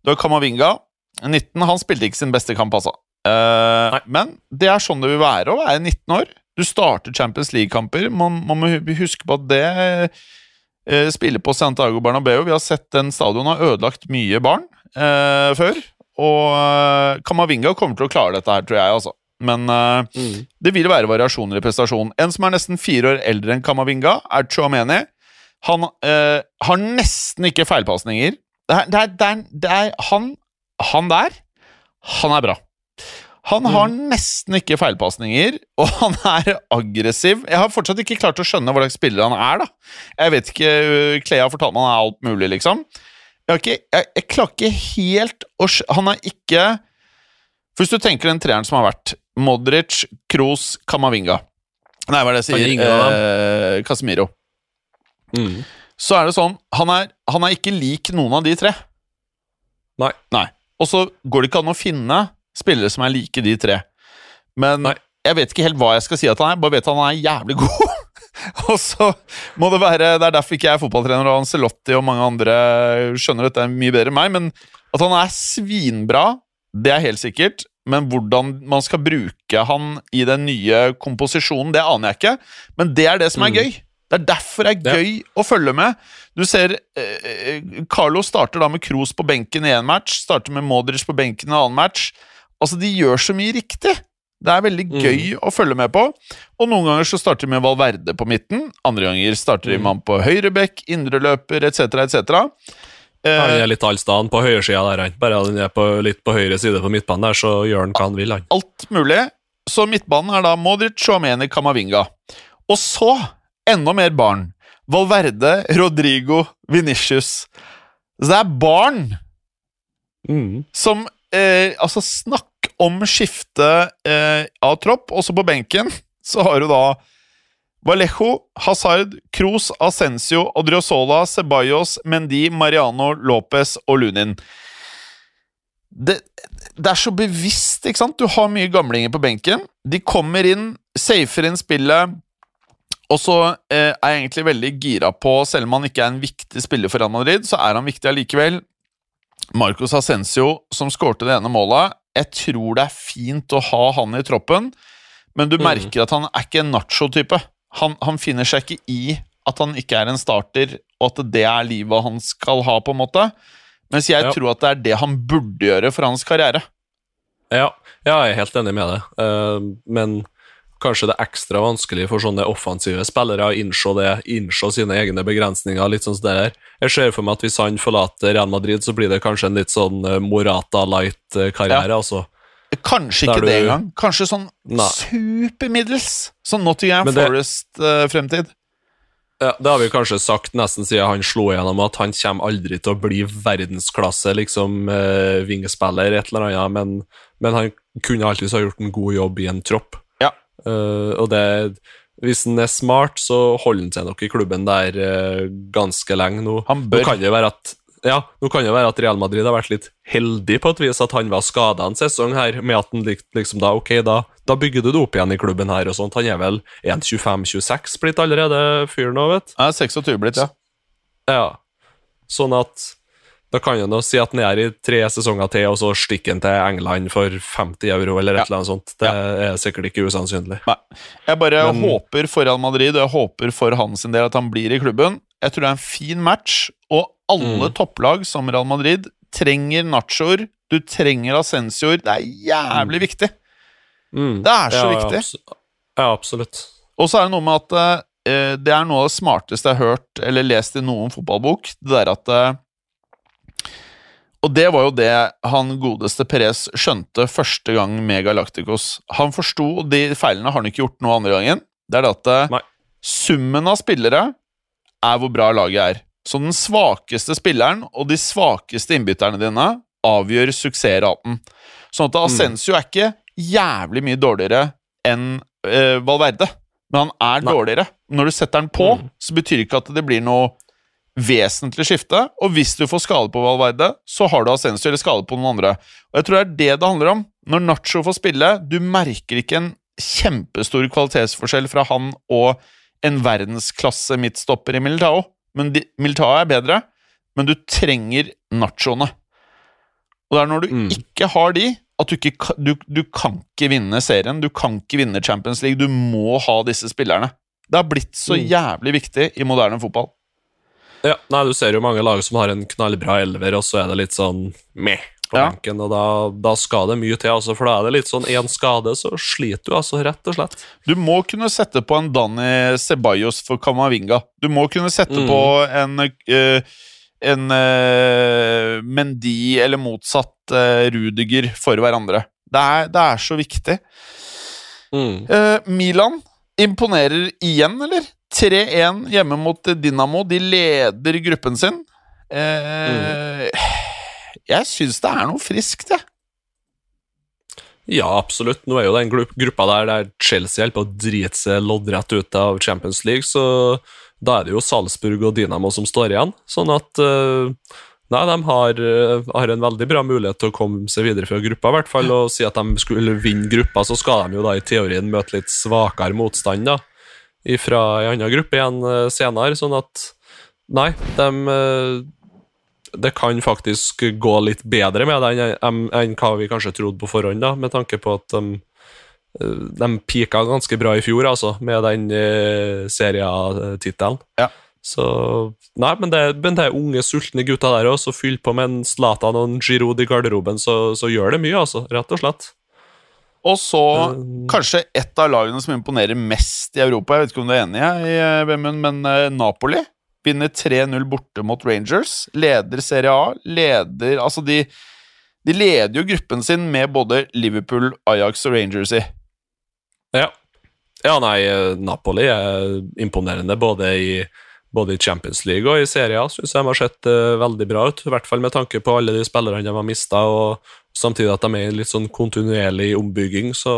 Du har Kamavinga. 19. Han spilte ikke sin beste kamp, altså. Eh, men det er sånn det vil være å være 19 år. Du starter Champions League-kamper. Man, man må huske på at det eh, spiller på Santiago Bernabeu. Vi har sett den stadion har ødelagt mye barn eh, før. Og eh, Kamavinga kommer til å klare dette her, tror jeg, altså. Men eh, Mm. det vil være variasjoner i prestasjonen. En som er nesten fire år eldre enn Kamavinga, er Chouameni. Han eh, har nesten ikke feilpasninger. Det er, det er, det er, det er han, han der, han er bra. Han har nesten ikke feilpasninger, og han er aggressiv. Jeg har fortsatt ikke klart å skjønne hva slags spiller han er. da. Jeg vet ikke, øh, Klea har fortalt meg han er alt mulig, liksom. Jeg, ikke, jeg, jeg klarer ikke helt å skjønne. Han er ikke Hvis du tenker den treeren som har vært Modric, Kroos, Kamavinga Nei, hva er det jeg sier? Eh, Casemiro. Mm. Så er det sånn han er, han er ikke lik noen av de tre. Nei. Og så går det ikke an å finne spillere som er like de tre. Men Nei. jeg vet ikke helt hva jeg skal si at han er, bare vet han er jævlig god. og så må det være Det er derfor ikke jeg er fotballtrener, og Ancelotti og mange andre skjønner dette mye bedre enn meg, men at han er svinbra, det er helt sikkert. Men hvordan man skal bruke han i den nye komposisjonen, det aner jeg ikke. Men det er det som er Mm. gøy. Det er derfor det er Ja. gøy å følge med. Du ser eh, Carlo starter da med Kroos på benken i én match, starter med Modric på benken i en annen match. Altså, de gjør så mye riktig. Det er veldig Mm. gøy å følge med på. Og noen ganger så starter de med Valverde på midten, andre ganger starter de Mm. med han på høyre bekk, indreløper etc., etc. Han Eh, er litt allstand på høyresida der, han. Bare han er på, litt på høyre side på midtbanen der, så gjør han hva han vil, han. alt mulig. Så midtbanen er da Modric, Chouameni, Kamavinga. Og så, enda mer barn. Valverde, Rodrigo, Venicius. Så det er barn Mm. som eh, Altså, snakk om skifte eh, av tropp. Også på benken så har du da Vallejo, Hazard, Kroos, Ascencio, Odriozola, Ceballos, Mendy, Mariano, Lopez og Lunin. Det, det er så bevisst, ikke sant? Du har mye gamlinger på benken. De kommer inn, safer inn spillet, og så eh, er jeg egentlig veldig gira på, selv om han ikke er en viktig spiller for Real Madrid, så er han viktig allikevel. Marcos Ascencio som skårte det ene målet. Jeg tror det er fint å ha han i troppen, men du Mm. merker at han er ikke en nacho-type. Han, han finner seg ikke i at han ikke er en starter, og at det er livet han skal ha, på en måte. Mens jeg Ja. tror at det er det han burde gjøre for hans karriere. Ja, ja, jeg er helt enig med deg. uh, men kanskje det er ekstra vanskelig for sånne offensive spillere å innse det, innse sine egne begrensninger. litt sånn det der. Jeg ser for meg at hvis han forlater Real Madrid, så blir det kanskje en litt sånn eh, Morata light-karriere. altså. Kanskje ikke du... det engang. Kanskje sånn Nei. supermiddels. Sånn Nottingham det- Forest-fremtid. Ja, Det har vi kanskje sagt nesten siden han slo igjennom, at han kommer aldri til å bli verdensklasse liksom eh, vingespiller, et eller annet, men, men han kunne alltid ha gjort en god jobb i en tropp. Eh, og det Hvis han er smart, så holder han seg nok i klubben der uh, ganske lenge nå. Han Nå kan det være at ja, nå kan det være at Real Madrid har vært litt heldig på et vis at han var skada en sesong her, med at han liksom da Ok, da, da bygger du det opp igjen i klubben her og sånt. Han er vel 1,25-26 blitt allerede, fyren nå, vet Ja, 26 blitt, ja. ja. Sånn at da kan nå si at han er i tre sesonger til, og så stikker han til England for 50 euro eller et Ja. eller annet sånt. Det er sikkert ikke usannsynlig. Nei. Jeg bare Men- håper for Real Madrid og jeg håper for hans del at han blir i klubben. Jeg tror det er en fin match, og alle Mm. topplag som Real Madrid trenger nachoer. Du trenger Asensioer. Det er jævlig viktig. Mm. Det er så Ja, ja, viktig. Ja, absolutt. Og så er det noe med at uh, det er noe av det smarteste jeg har hørt eller lest i noen fotballbok. Det der at eh, Og det var jo det han godeste Perez skjønte første gang med Galacticos. Han forsto, de feilene har han ikke gjort noe andre gangen, det er det at eh, Nei. summen av spillere er hvor bra laget er. Så den svakeste spilleren og de svakeste innbytterne dine avgjør suksessraten. Sånn at Ascencio er ikke jævlig mye dårligere enn eh, Valverde, men han er Nei. dårligere. Når du setter den på, Mm. så betyr det ikke at det blir noe vesentlig skifte. Og hvis du får skade på Valverde, så har du Ascencio eller skade på noen andre. Og jeg tror det er det det handler om. Når Nacho får spille, du merker ikke en kjempestor kvalitetsforskjell fra han og en verdensklasse midtstopper i Militao. Men de, Militao er bedre, men du trenger nachoene. Og det er når du Mm. ikke har de, at du ikke du, du kan ikke vinne serien. Du kan ikke vinne Champions League. Du må ha disse spillerne. Det har blitt så Mm. jævlig viktig i moderne fotball. Ja, nei, Du ser jo mange lag som har en knallbra elver, og så er det litt sånn meh på Ja. benken. og da, da skal det mye til, altså, for da er det litt sånn én skade, så sliter du altså, rett og slett. Du må kunne sette på en Dani Ceballos for Camavinga. Du må kunne sette Mm. på en uh, en uh, Mendy eller motsatt uh, Rudiger for hverandre. Det er, det er så viktig. Mm. Uh, Milan imponerer igjen, eller? 3-1 hjemme mot Dinamo. De leder gruppen sin. Eh, Jeg syns det er noe friskt, jeg. Ja, absolutt. Nå er jo den gruppa der der Chelsea holder på å drite seg loddrett ut av Champions League, så da er det jo Salzburg og Dynamo som står igjen. Sånn at eh, Nei, de har, eh, har en veldig bra mulighet til å komme seg videre fra gruppa, i hvert fall. Og si at de skulle vinne gruppa, så skal de jo da i teorien møte litt svakere motstand da, fra en annen gruppe igjen eh, senere. Sånn at Nei, de eh, det kan faktisk gå litt bedre med det enn, enn, hva vi kanskje trodde på forhånd, da, med tanke på at de, de pika ganske bra i fjor, altså, med den uh, serietittelen. Ja. Så Nei, men det, men det er unge, sultne gutter der òg, så fyll på med en Zlatan og en Giroud i garderoben, så, så gjør det mye, altså. Rett og slett. Og så Um, kanskje et av lagene som imponerer mest i Europa. Jeg vet ikke om du er enig, jeg, Vemund, men eh, Napoli vinner 3-0 borte mot Rangers. Leder Serie A. Leder Altså, de, de leder jo gruppen sin med både Liverpool, Ajax og Rangers i. Ja. ja, nei, eh, Napoli er imponerende både i, både i Champions League og i Serie A. Syns jeg de har sett eh, veldig bra ut, i hvert fall med tanke på alle de spillerne de har mista, og samtidig at de er i litt sånn kontinuerlig ombygging, så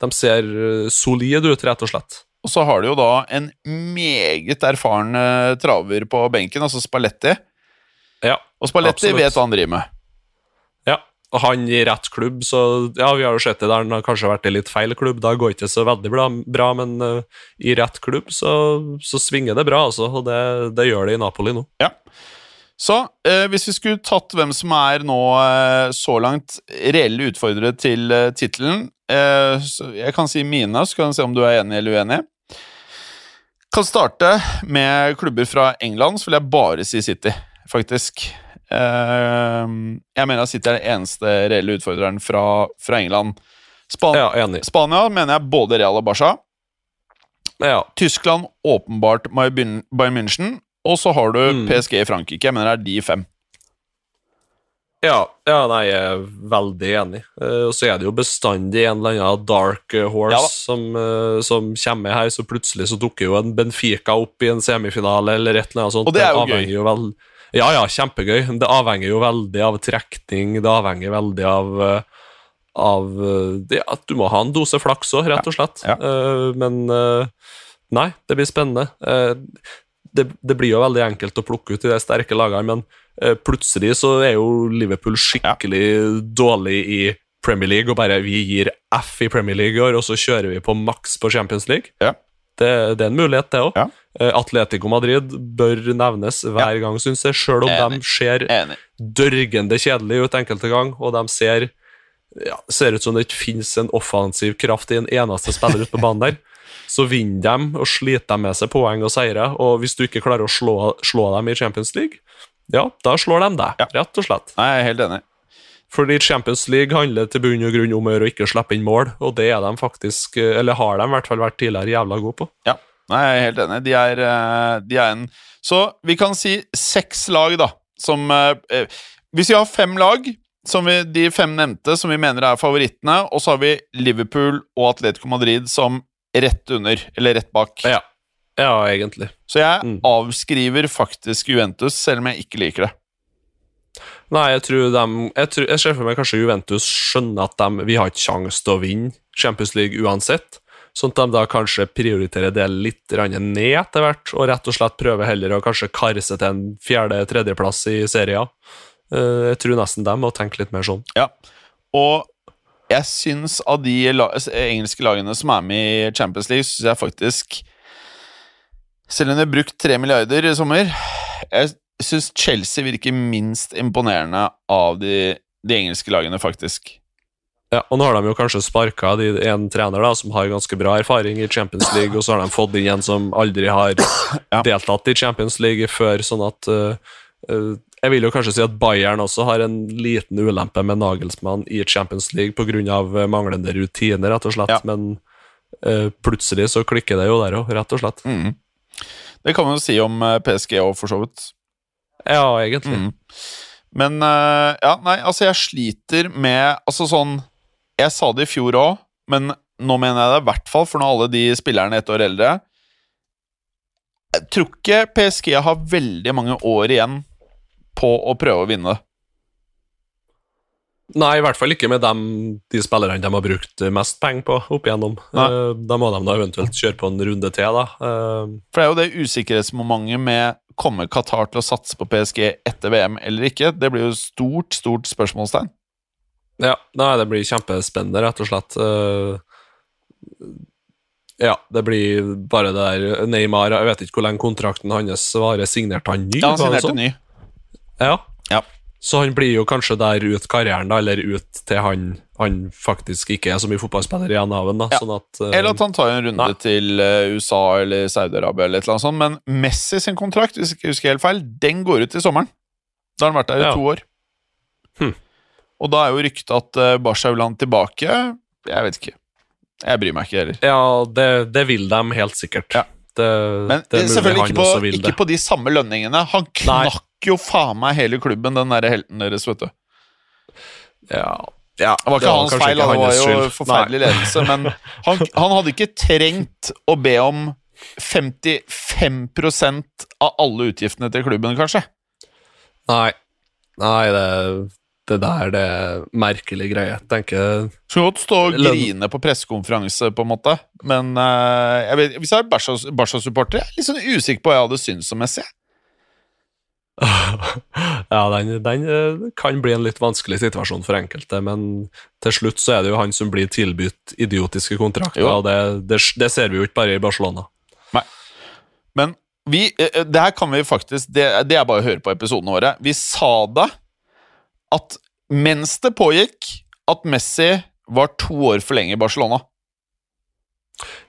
de ser eh, solide ut, rett og slett. Og så har du jo da en meget erfaren eh, traver på benken, altså Spalletti. Ja, Og Spalletti Absolutt. vet hva han driver med. ja. Og han i rett klubb, så ja, vi har jo sett det der han har kanskje vært i litt feil klubb. Da går det ikke så veldig bra, bra men uh, i rett klubb så, så svinger det bra, altså. Og det, det gjør det i Napoli nå. Ja. Så eh, hvis vi skulle tatt hvem som er nå eh, så langt reelle utfordrere til eh, tittelen eh, Jeg kan si mine, så kan vi se om du er enig eller uenig. Kan starte med klubber fra England, så vil jeg bare si City, faktisk. Eh, jeg mener at City er den eneste reelle utfordreren fra, fra England. Span Ja, enig. Spania mener jeg både Real og Barca. Ja, Tyskland åpenbart Bayern München. Og så har du Mm. PSG i Frankrike. Jeg mener det er de fem. Ja, ja, nei, jeg er veldig enig. Eh, og så er det jo bestandig en eller annen dark eh, horse Ja som, eh, som kommer her, så plutselig så dukker jo en Benfica opp i en semifinale eller et eller annet sånt. Og det er jo gøy. Jo vel, ja, ja, kjempegøy. Det avhenger jo veldig av trekning, det avhenger veldig av av det, at du må ha en dose flaks òg, rett og slett. Ja. Men nei, det blir spennende. Eh, det, det blir jo veldig enkelt å plukke ut i de sterke lagene, men eh, plutselig så er jo Liverpool skikkelig dårlig i Premier League, og bare vi gir F i Premier League i år, og så kjører vi på maks på Champions League. Ja. Det, det er en mulighet, det òg. Ja. Atletico Madrid bør nevnes hver gang, syns jeg, sjøl om Enig. de ser Enig. dørgende kjedelig ut enkelte gang, og de ser ja, ser ut som det ikke finnes en offensiv kraft i en eneste spiller ute på banen der. Så vinner de og sliter de med seg poeng og seire, og hvis du ikke klarer å slå, slå dem i Champions League, ja, da slår de deg, Ja. rett og slett. Nei, jeg er helt enig. Fordi Champions League handler til bunn og grunn om å ikke slippe inn mål, og det er de faktisk, eller har de i hvert fall vært tidligere jævla gode på. Ja, Nei, jeg er helt enig. De er, eh, de er en Så vi kan si seks lag, da, som eh, eh, Hvis vi har fem lag, som vi, de fem nevnte, som vi mener er favorittene, og så har vi Liverpool og Atletico Madrid som rett under, eller rett bak. Ja, ja egentlig. Så jeg Mm. avskriver faktisk Juventus, selv om jeg ikke liker det. Nei, jeg tror de Jeg, tror, jeg ser for meg kanskje Juventus skjønner at de, vi har ikke kjangs til å vinne Champions League uansett. Sånn at de da kanskje prioriterer det litt ned etter hvert, og rett og slett prøver heller å kanskje kare seg til en fjerde-tredjeplass i serien. Eh, Jeg tror nesten de må tenke litt mer sånn. Ja. Og jeg syns av de la engelske lagene som er med i Champions League, syns jeg faktisk Selv om de har brukt tre milliarder i sommer, jeg syns Chelsea virker minst imponerende av de, de engelske lagene, faktisk. Ja, og nå har de jo kanskje sparka en trener da, som har ganske bra erfaring i Champions League, og så har de fått inn en som aldri har deltatt i Champions League før, sånn at uh, eh, Jeg vil jo kanskje si at Bayern også har en liten ulempe med Nagelsmann i Champions League pga. manglende rutiner, rett og slett, Ja. men uh, plutselig så klikker det jo der òg, rett og slett. Mm. Det kan man jo si om eh, PSG òg, for så vidt. Ja, egentlig. Mm. Men uh, ja, nei, altså jeg sliter med Altså sånn Jeg sa det i fjor òg, men nå mener jeg det i hvert fall for når alle de spillerne er ett år eldre. Jeg tror ikke PSG har veldig mange år igjen på å prøve å vinne. Nei, i hvert fall ikke med dem, de spillerne de har brukt mest penger på opp igjennom. Eh, da må de da eventuelt kjøre på en runde til, da. Eh, For det er jo det usikkerhetsmomentet med Kommer Qatar til å satse på PSG etter VM eller ikke? Det blir jo stort, stort spørsmålstegn. Ja, nei, det blir kjempespennende, rett og slett. Eh, ja, det blir bare det der Neymar Jeg vet ikke hvor lenge kontrakten hans varer. Signerte han ny? Ja, han signerte sånn? ny. Ja, Ja. Så han blir jo kanskje der ut karrieren, da, eller ut til han, han faktisk ikke er så mye fotballspiller igjen av da, Ja. sånn at... eh, Eller at han tar en runde Nei. til eh, USA eller Saudi-Arabia eller et eller annet sånt. Men Messi sin kontrakt, hvis jeg ikke husker helt feil, den går ut i sommeren. Da har han vært der i Ja. to år. Hm. Og da er jo ryktet at uh, Barca vil ha han tilbake. Jeg vet ikke. Jeg bryr meg ikke heller. Ja, det, det vil de helt sikkert. Ja. Det, Men det er selvfølgelig han ikke på, ikke det. på de samme lønningene. Han knakk jo faen meg hele klubben, den derre helten deres, vet du. Ja, ja, Det var ikke hans kanskje feil, ikke det var hans jo forferdelig ledelse, men han, han hadde ikke trengt å be om 55% av alle utgiftene til klubben, kanskje. Nei, nei det, det der det er merkelig greie. Tenker Skulle godt stå og grine på pressekonferanse, på en måte, men uh, jeg vet, hvis jeg er Barca- Barca-supporter, jeg er litt sånn usikker på hva jeg hadde syntes om Messi. Ja, den, den eh, kan bli en litt vanskelig situasjon for enkelte, men til slutt så er det jo han som blir tilbudt idiotiske kontrakter, Jo. og det, det, det ser vi jo ikke bare i Barcelona. Nei, Men vi, eh, det her kan vi faktisk Det, det er bare å høre på episodene våre. Vi sa det at mens det pågikk, at Messi var to år for lenge i Barcelona.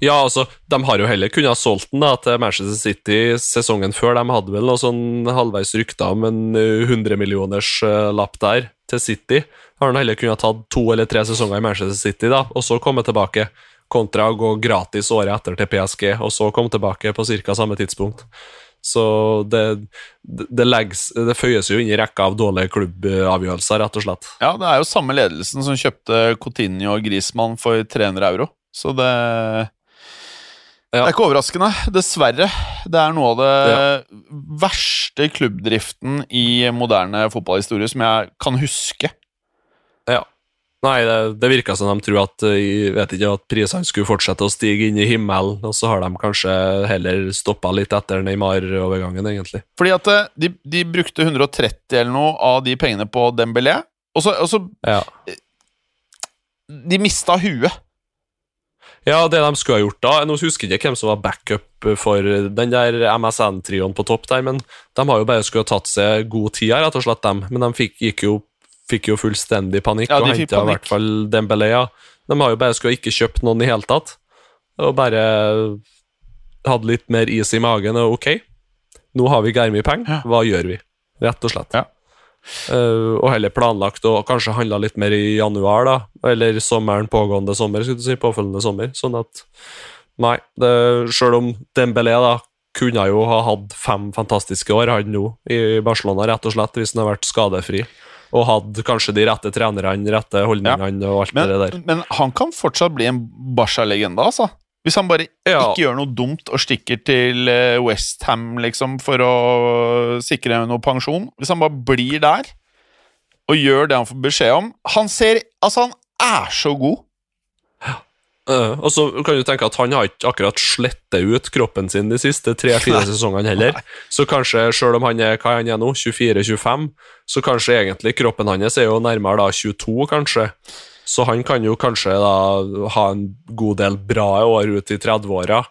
Ja, altså, de har jo heller kunnet ha solgt den da til Manchester City sesongen før. De hadde vel noe sånn halvveis rykter om en eh, 100 millioners eh, lapp der til City. Har han heller kunnet tatt to eller tre sesonger i Manchester City, da, og så komme tilbake. Kontra å gå gratis året etter til PSG, og så komme tilbake på ca. samme tidspunkt. Så det, det, legges, det føyes jo inn i rekka av dårlige klubbavgjørelser, rett og slett. Ja, det er jo samme ledelsen som kjøpte Coutinho og Griezmann for 300 euro. Så det Det er ikke overraskende, dessverre. Det er noe av det verste klubbdriften i moderne fotballhistorie som jeg kan huske. Ja. Nei, det, det virka som de tror at, eh, jeg vet ikke, at prisene skulle fortsette å stige inn i himmelen, og så har de kanskje heller stoppa litt etter Neymar-overgangen, egentlig. Fordi at eh, de, de brukte 130 eller noe av de pengene på Dembélé, og så, og så Ja. De mista huet. ja, det de skulle ha gjort da Nå husker jeg ikke hvem som var backup for den der MSN-trioen på topp der, men de har jo bare skulle ha tatt seg god tid her, rett og slett, dem. Men de fikk, gikk jo, fikk jo fullstendig panikk Ja, og henta i hvert fall Dembélé. Ja. De har jo bare skulle ikke kjøpt noen i hele tatt, og bare hadde litt mer is i magen, og ok, nå har vi gærmye penger, hva gjør vi? Rett og slett. Ja. Uh, og heller planlagt og kanskje handla litt mer i januar, da. Eller sommeren, pågående sommer, skulle du si. Påfølgende sommer. Sånn at Nei. Det, selv om Dembélé da kunne jo ha hatt fem fantastiske år, han nå, i Barcelona, rett og slett, hvis han har vært skadefri. Og hadde kanskje de rette trenerne, rette holdningene og alt Men, det der. men han kan fortsatt bli en Barca-legende, altså. Hvis han bare Ja. ikke gjør noe dumt og stikker til Westham liksom, for å sikre noe pensjon. Hvis han bare blir der og gjør det han får beskjed om Han ser Altså, han er så god. Eh, og så kan du tenke at han har ikke akkurat slettet ut kroppen sin de siste tre-fire sesongene heller. Så kanskje, selv om han er hva han er nå, 24-25, så kanskje egentlig kroppen hans er jo nærmere da 22, kanskje. Så han kan jo kanskje da ha en god del bra år ut i 30-åra.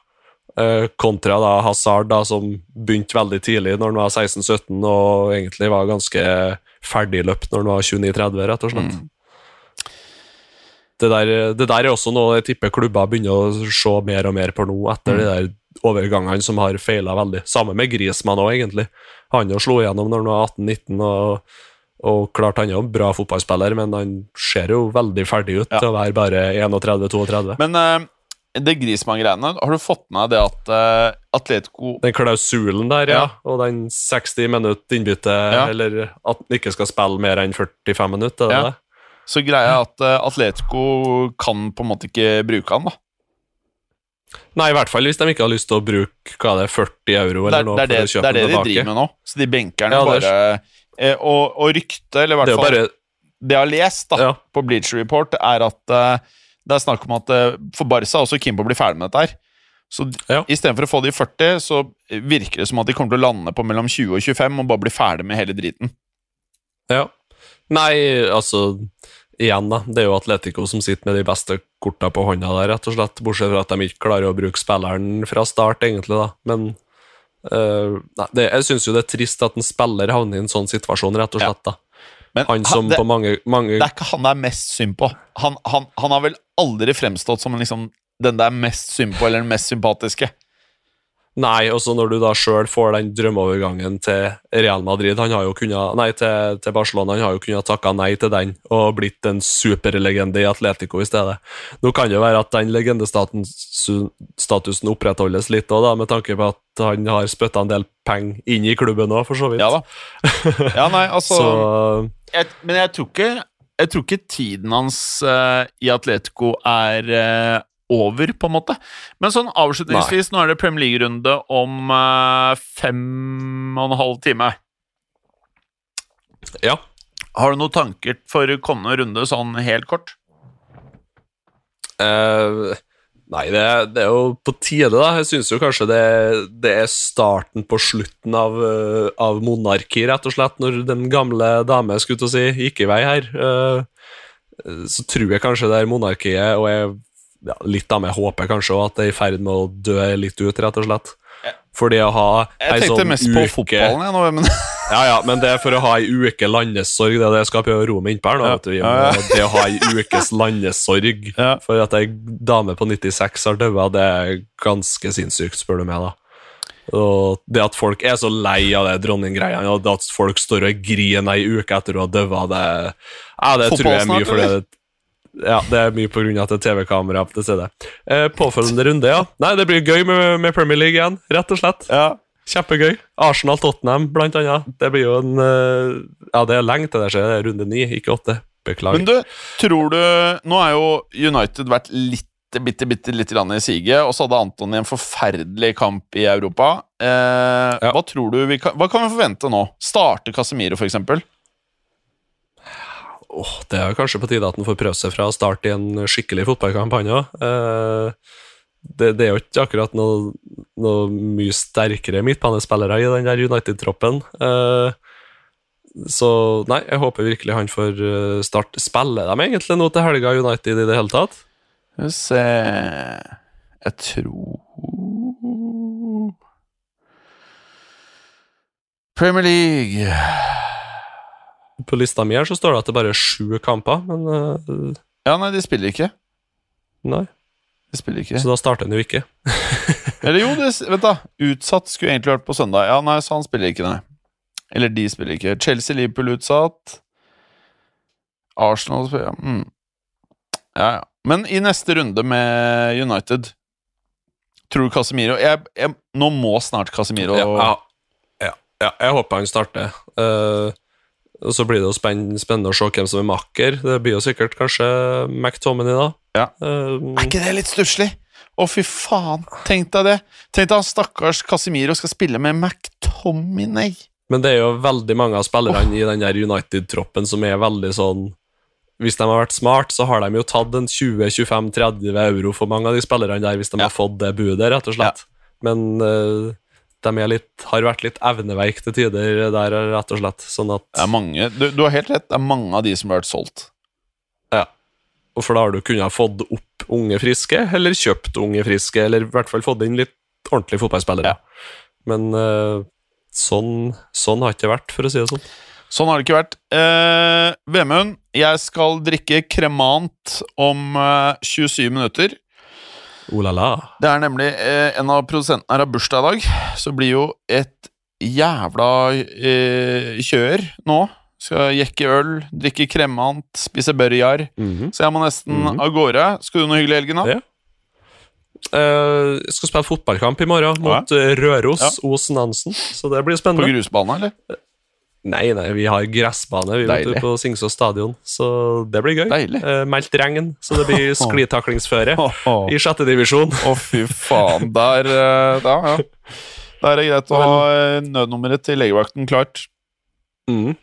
uh, kontra da Hazard, da, som begynte veldig tidlig når han var 16-17, og egentlig var ganske ferdigløpt når han var 29-30, rett og slett. Det der, det der er også noe jeg tipper klubber begynner å se mer og mer på nå, etter de der overgangene som har feila veldig. Samme med Griezmann òg, egentlig. Han jo slo igjennom når han var 18-19, og, og klart han er jo en bra fotballspiller, men han ser jo veldig ferdig ut Ja. til å være bare 31-32. Men uh det Griezmann-greiene, har du fått med deg det at uh, Atletico Den klausulen der, ja, Ja. og den 60 minutt innbytte, Ja. eller at han ikke skal spille mer enn 45 minutter, er Ja. Så greia er at eh, Atletico kan på en måte ikke bruke han, da. Nei, i hvert fall hvis de ikke har lyst til å bruke hva er det, 40 euro eller er noe det, det, for å det, er det de tilbake. driver med nå. Så de benker den Ja, bare eh, og, og ryktet, eller i hvert det fall bare det jeg har lest da, Ja. på Bleacher Report, er at eh, det er snakk om at for Barca er også keen på å bli ferdig med dette her. Så Ja. istedenfor å få de 40, så virker det som at de kommer til å lande på mellom 20 og 25 og bare bli ferdig med hele driten. Ja. Nei, altså Igjen, da. Det er jo Atletico som sitter med de beste korta på hånda der, rett og slett. Bortsett fra at de ikke klarer å bruke spilleren fra start, egentlig, da. Men Eh, nei, det, jeg syns jo det er trist at en spiller havner i en sånn situasjon, rett og slett. da. Men Han som det, på mange, mange det er ikke han det er mest synd på. Han, han, han har vel aldri fremstått som liksom den det er mest synd på, eller den mest sympatiske. Nei, også når du da sjøl får den drømmeovergangen til Real Madrid han har jo kunnet, Nei, til, til Barcelona. Han har jo kunnet takka nei til den og blitt en superlegende i Atletico i stedet. Nå kan det jo være at den legendestatusen opprettholdes litt òg, med tanke på at han har spytta en del penger inn i klubben òg, for så vidt. Ja da. Ja, nei, altså Så jeg, Men jeg tror ikke Jeg tror ikke tiden hans uh, i Atletico er eh, over, på en måte. Men sånn avslutningsvis, nå er det Premier League-runde om uh, fem og en halv time. ja. Har du noen tanker for kommende runde, sånn helt kort? Uh, nei, det, det er jo på tide, da. Jeg syns jo kanskje det, det er starten på slutten av, eh, av monarki, rett og slett, når den gamle dame skulle til å si, gikk i vei her. Så tror jeg kanskje det er monarkiet, og jeg, ja, litt av meg håper kanskje at det er i ferd med å dø litt ut, rett og slett. Fordi å ha Jeg tenkte sånn mest på fotballen, jeg nå, men Ja, ja, men det er for å ha ei uke landessorg, det er det jeg skal prøve å roe meg innpå her nå. Ja. Ja, ja. Det å ha ei ukes landesorg for at ei dame på 96 har daua, det er ganske sinnssykt, spør du meg, da. Og det at folk er så lei av det dronninggreiene, og at folk står og griner ei uke etter å ha daua, det, ja, det tror jeg er mye fordi det ja, det er mye av at det er TV-kamera til stede. Eh, påfølgende runde, ja. Nei, det blir gøy med, med Premier League igjen, rett og slett. ja. Kjempegøy. Arsenal-Tottenham, blant annet. Det blir jo en eh, Ja, det er lenge til det skjer. Det er runde ni, ikke åtte. Beklager. Men du, tror du Nå er jo United vært litt bitte, bitte litt i siget, og så hadde Antony en forferdelig kamp i Europa. Eh, Ja. hva tror du vi kan, Hva kan vi forvente nå? Starte Casemiro, for eksempel? Åh, det er kanskje på tide at han får prøve seg fra å starte i en skikkelig fotballkamp, han òg. det, det er jo ikke akkurat noe, noe mye sterkere midtbanespillere i den der United-troppen. Eh, så nei, jeg håper virkelig han får start. starte. Spiller de egentlig nå til helga, United, i det hele tatt? Skal vi se Jeg tror Premier League På lista mi her så står det at det bare er sju kamper, men eh, Ja, nei, de spiller ikke. nei. De spiller ikke. Så da starter han jo ikke. Eller jo, det, vent da. Utsatt skulle egentlig vært på søndag. Ja, nei, så han spiller ikke, nei. Eller de spiller ikke. Chelsea-Liverpool utsatt. Arsenal spiller mm. Ja, ja. Men i neste runde med United Tror du Casemiro jeg, jeg, Nå må snart Casemiro Ja, ja, ja, ja, jeg håper han starter. Eh, og Så blir det jo spennende å se hvem som er makker. Det blir jo sikkert kanskje McTominay, da. Ja. Um, Er ikke det litt stusslig? Å, fy faen. Tenk deg det. Tenk deg han stakkars Casimiro skal spille med McTominay. men det er jo veldig mange av spillerne i den der United-troppen som er veldig sånn Hvis de har vært smart, så har de jo tatt en 20-25-30 euro for mange av de spillerne der, hvis de Ja. har fått det budet, rett og slett. Men eh, de er litt, har vært litt evneveik til tider der, rett og slett. Sånn at Det er mange, du, du har helt rett. Det er mange av de som har vært solgt. Ja. Og for da har du kunnet ha fått opp unge friske, eller kjøpt unge friske, eller i hvert fall fått inn litt ordentlige fotballspillere. Men uh, sånn, sånn har ikke vært, for å si det sånn. Sånn har det ikke vært. Eh, Vemund, jeg skal drikke kremant om eh, 27 minutter. Oh la la. Det er nemlig eh, en av produsentene her har bursdag i dag, så blir jo et jævla eh, kjør nå. Skal jekke øl, drikke kremant, spise børjar. Mhm. Så jeg må nesten Mhm. av gårde. Skal du noe hyggelig i helgen, da? Ja. Uh, jeg skal spille fotballkamp i morgen mot ja. Røros, Ja. Osen Hansen. så det blir spennende. På grusbanen grusbane, eller? Nei, nei, vi har gressbane vi vet, på Singsås stadion, så det blir gøy. Deilig. Eh, meldt regn, så det blir sklitaklingsføre i sjette divisjon. Å fy faen. Der, eh, da, ja. Der er det greit å ha eh, nødnummeret til legevakten klart. Mm.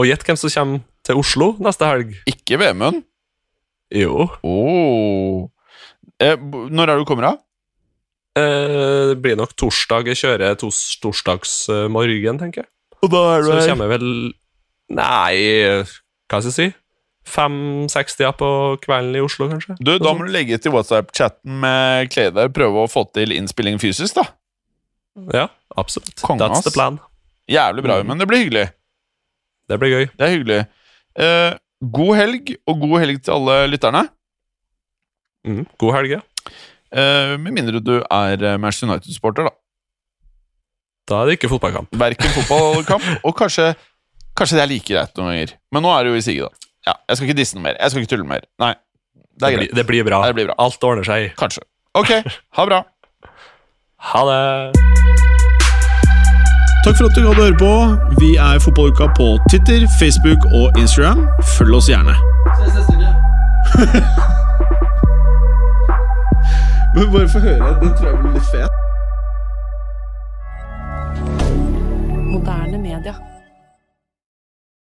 Og gjett hvem som kommer til Oslo neste helg? Ikke Vemund. Jo, Oh. Eh, når er du kommer av? eh, det blir nok torsdag. Jeg kjører tors torsdagsmorgen, tenker jeg. Og da er Så kommer vel Nei, hva skal jeg si? Fem-seks-tida på kvelden i Oslo, kanskje? Du, Da må du legge til WhatsApp-chatten med Kleder prøve å få til innspilling fysisk, da. Ja, absolutt. Konge, That's ass. the plan. Jævlig bra, men det blir hyggelig. Det blir gøy. Det er hyggelig. Eh, god helg, og god helg til alle lytterne. Mm. God helg, ja. Eh, med mindre du er eh, Manchester United-supporter, da. Da er det ikke fotballkamp. Verken fotballkamp, og kanskje, kanskje det er like greit noen ganger. Men nå er det jo i sige, da. Ja, Jeg skal ikke disse noe mer. Jeg skal ikke tulle mer. Nei, det Det er blir, greit. det blir bra. Det blir bra. Alt ordner seg. Kanskje. Ok, ha bra. Ha det! Takk for at du hadde høre på. Vi er Fotballuka på Twitter, Facebook og Instagram. Følg oss gjerne. Ses neste uke. Men bare få høre. Den tror jeg blir litt fet.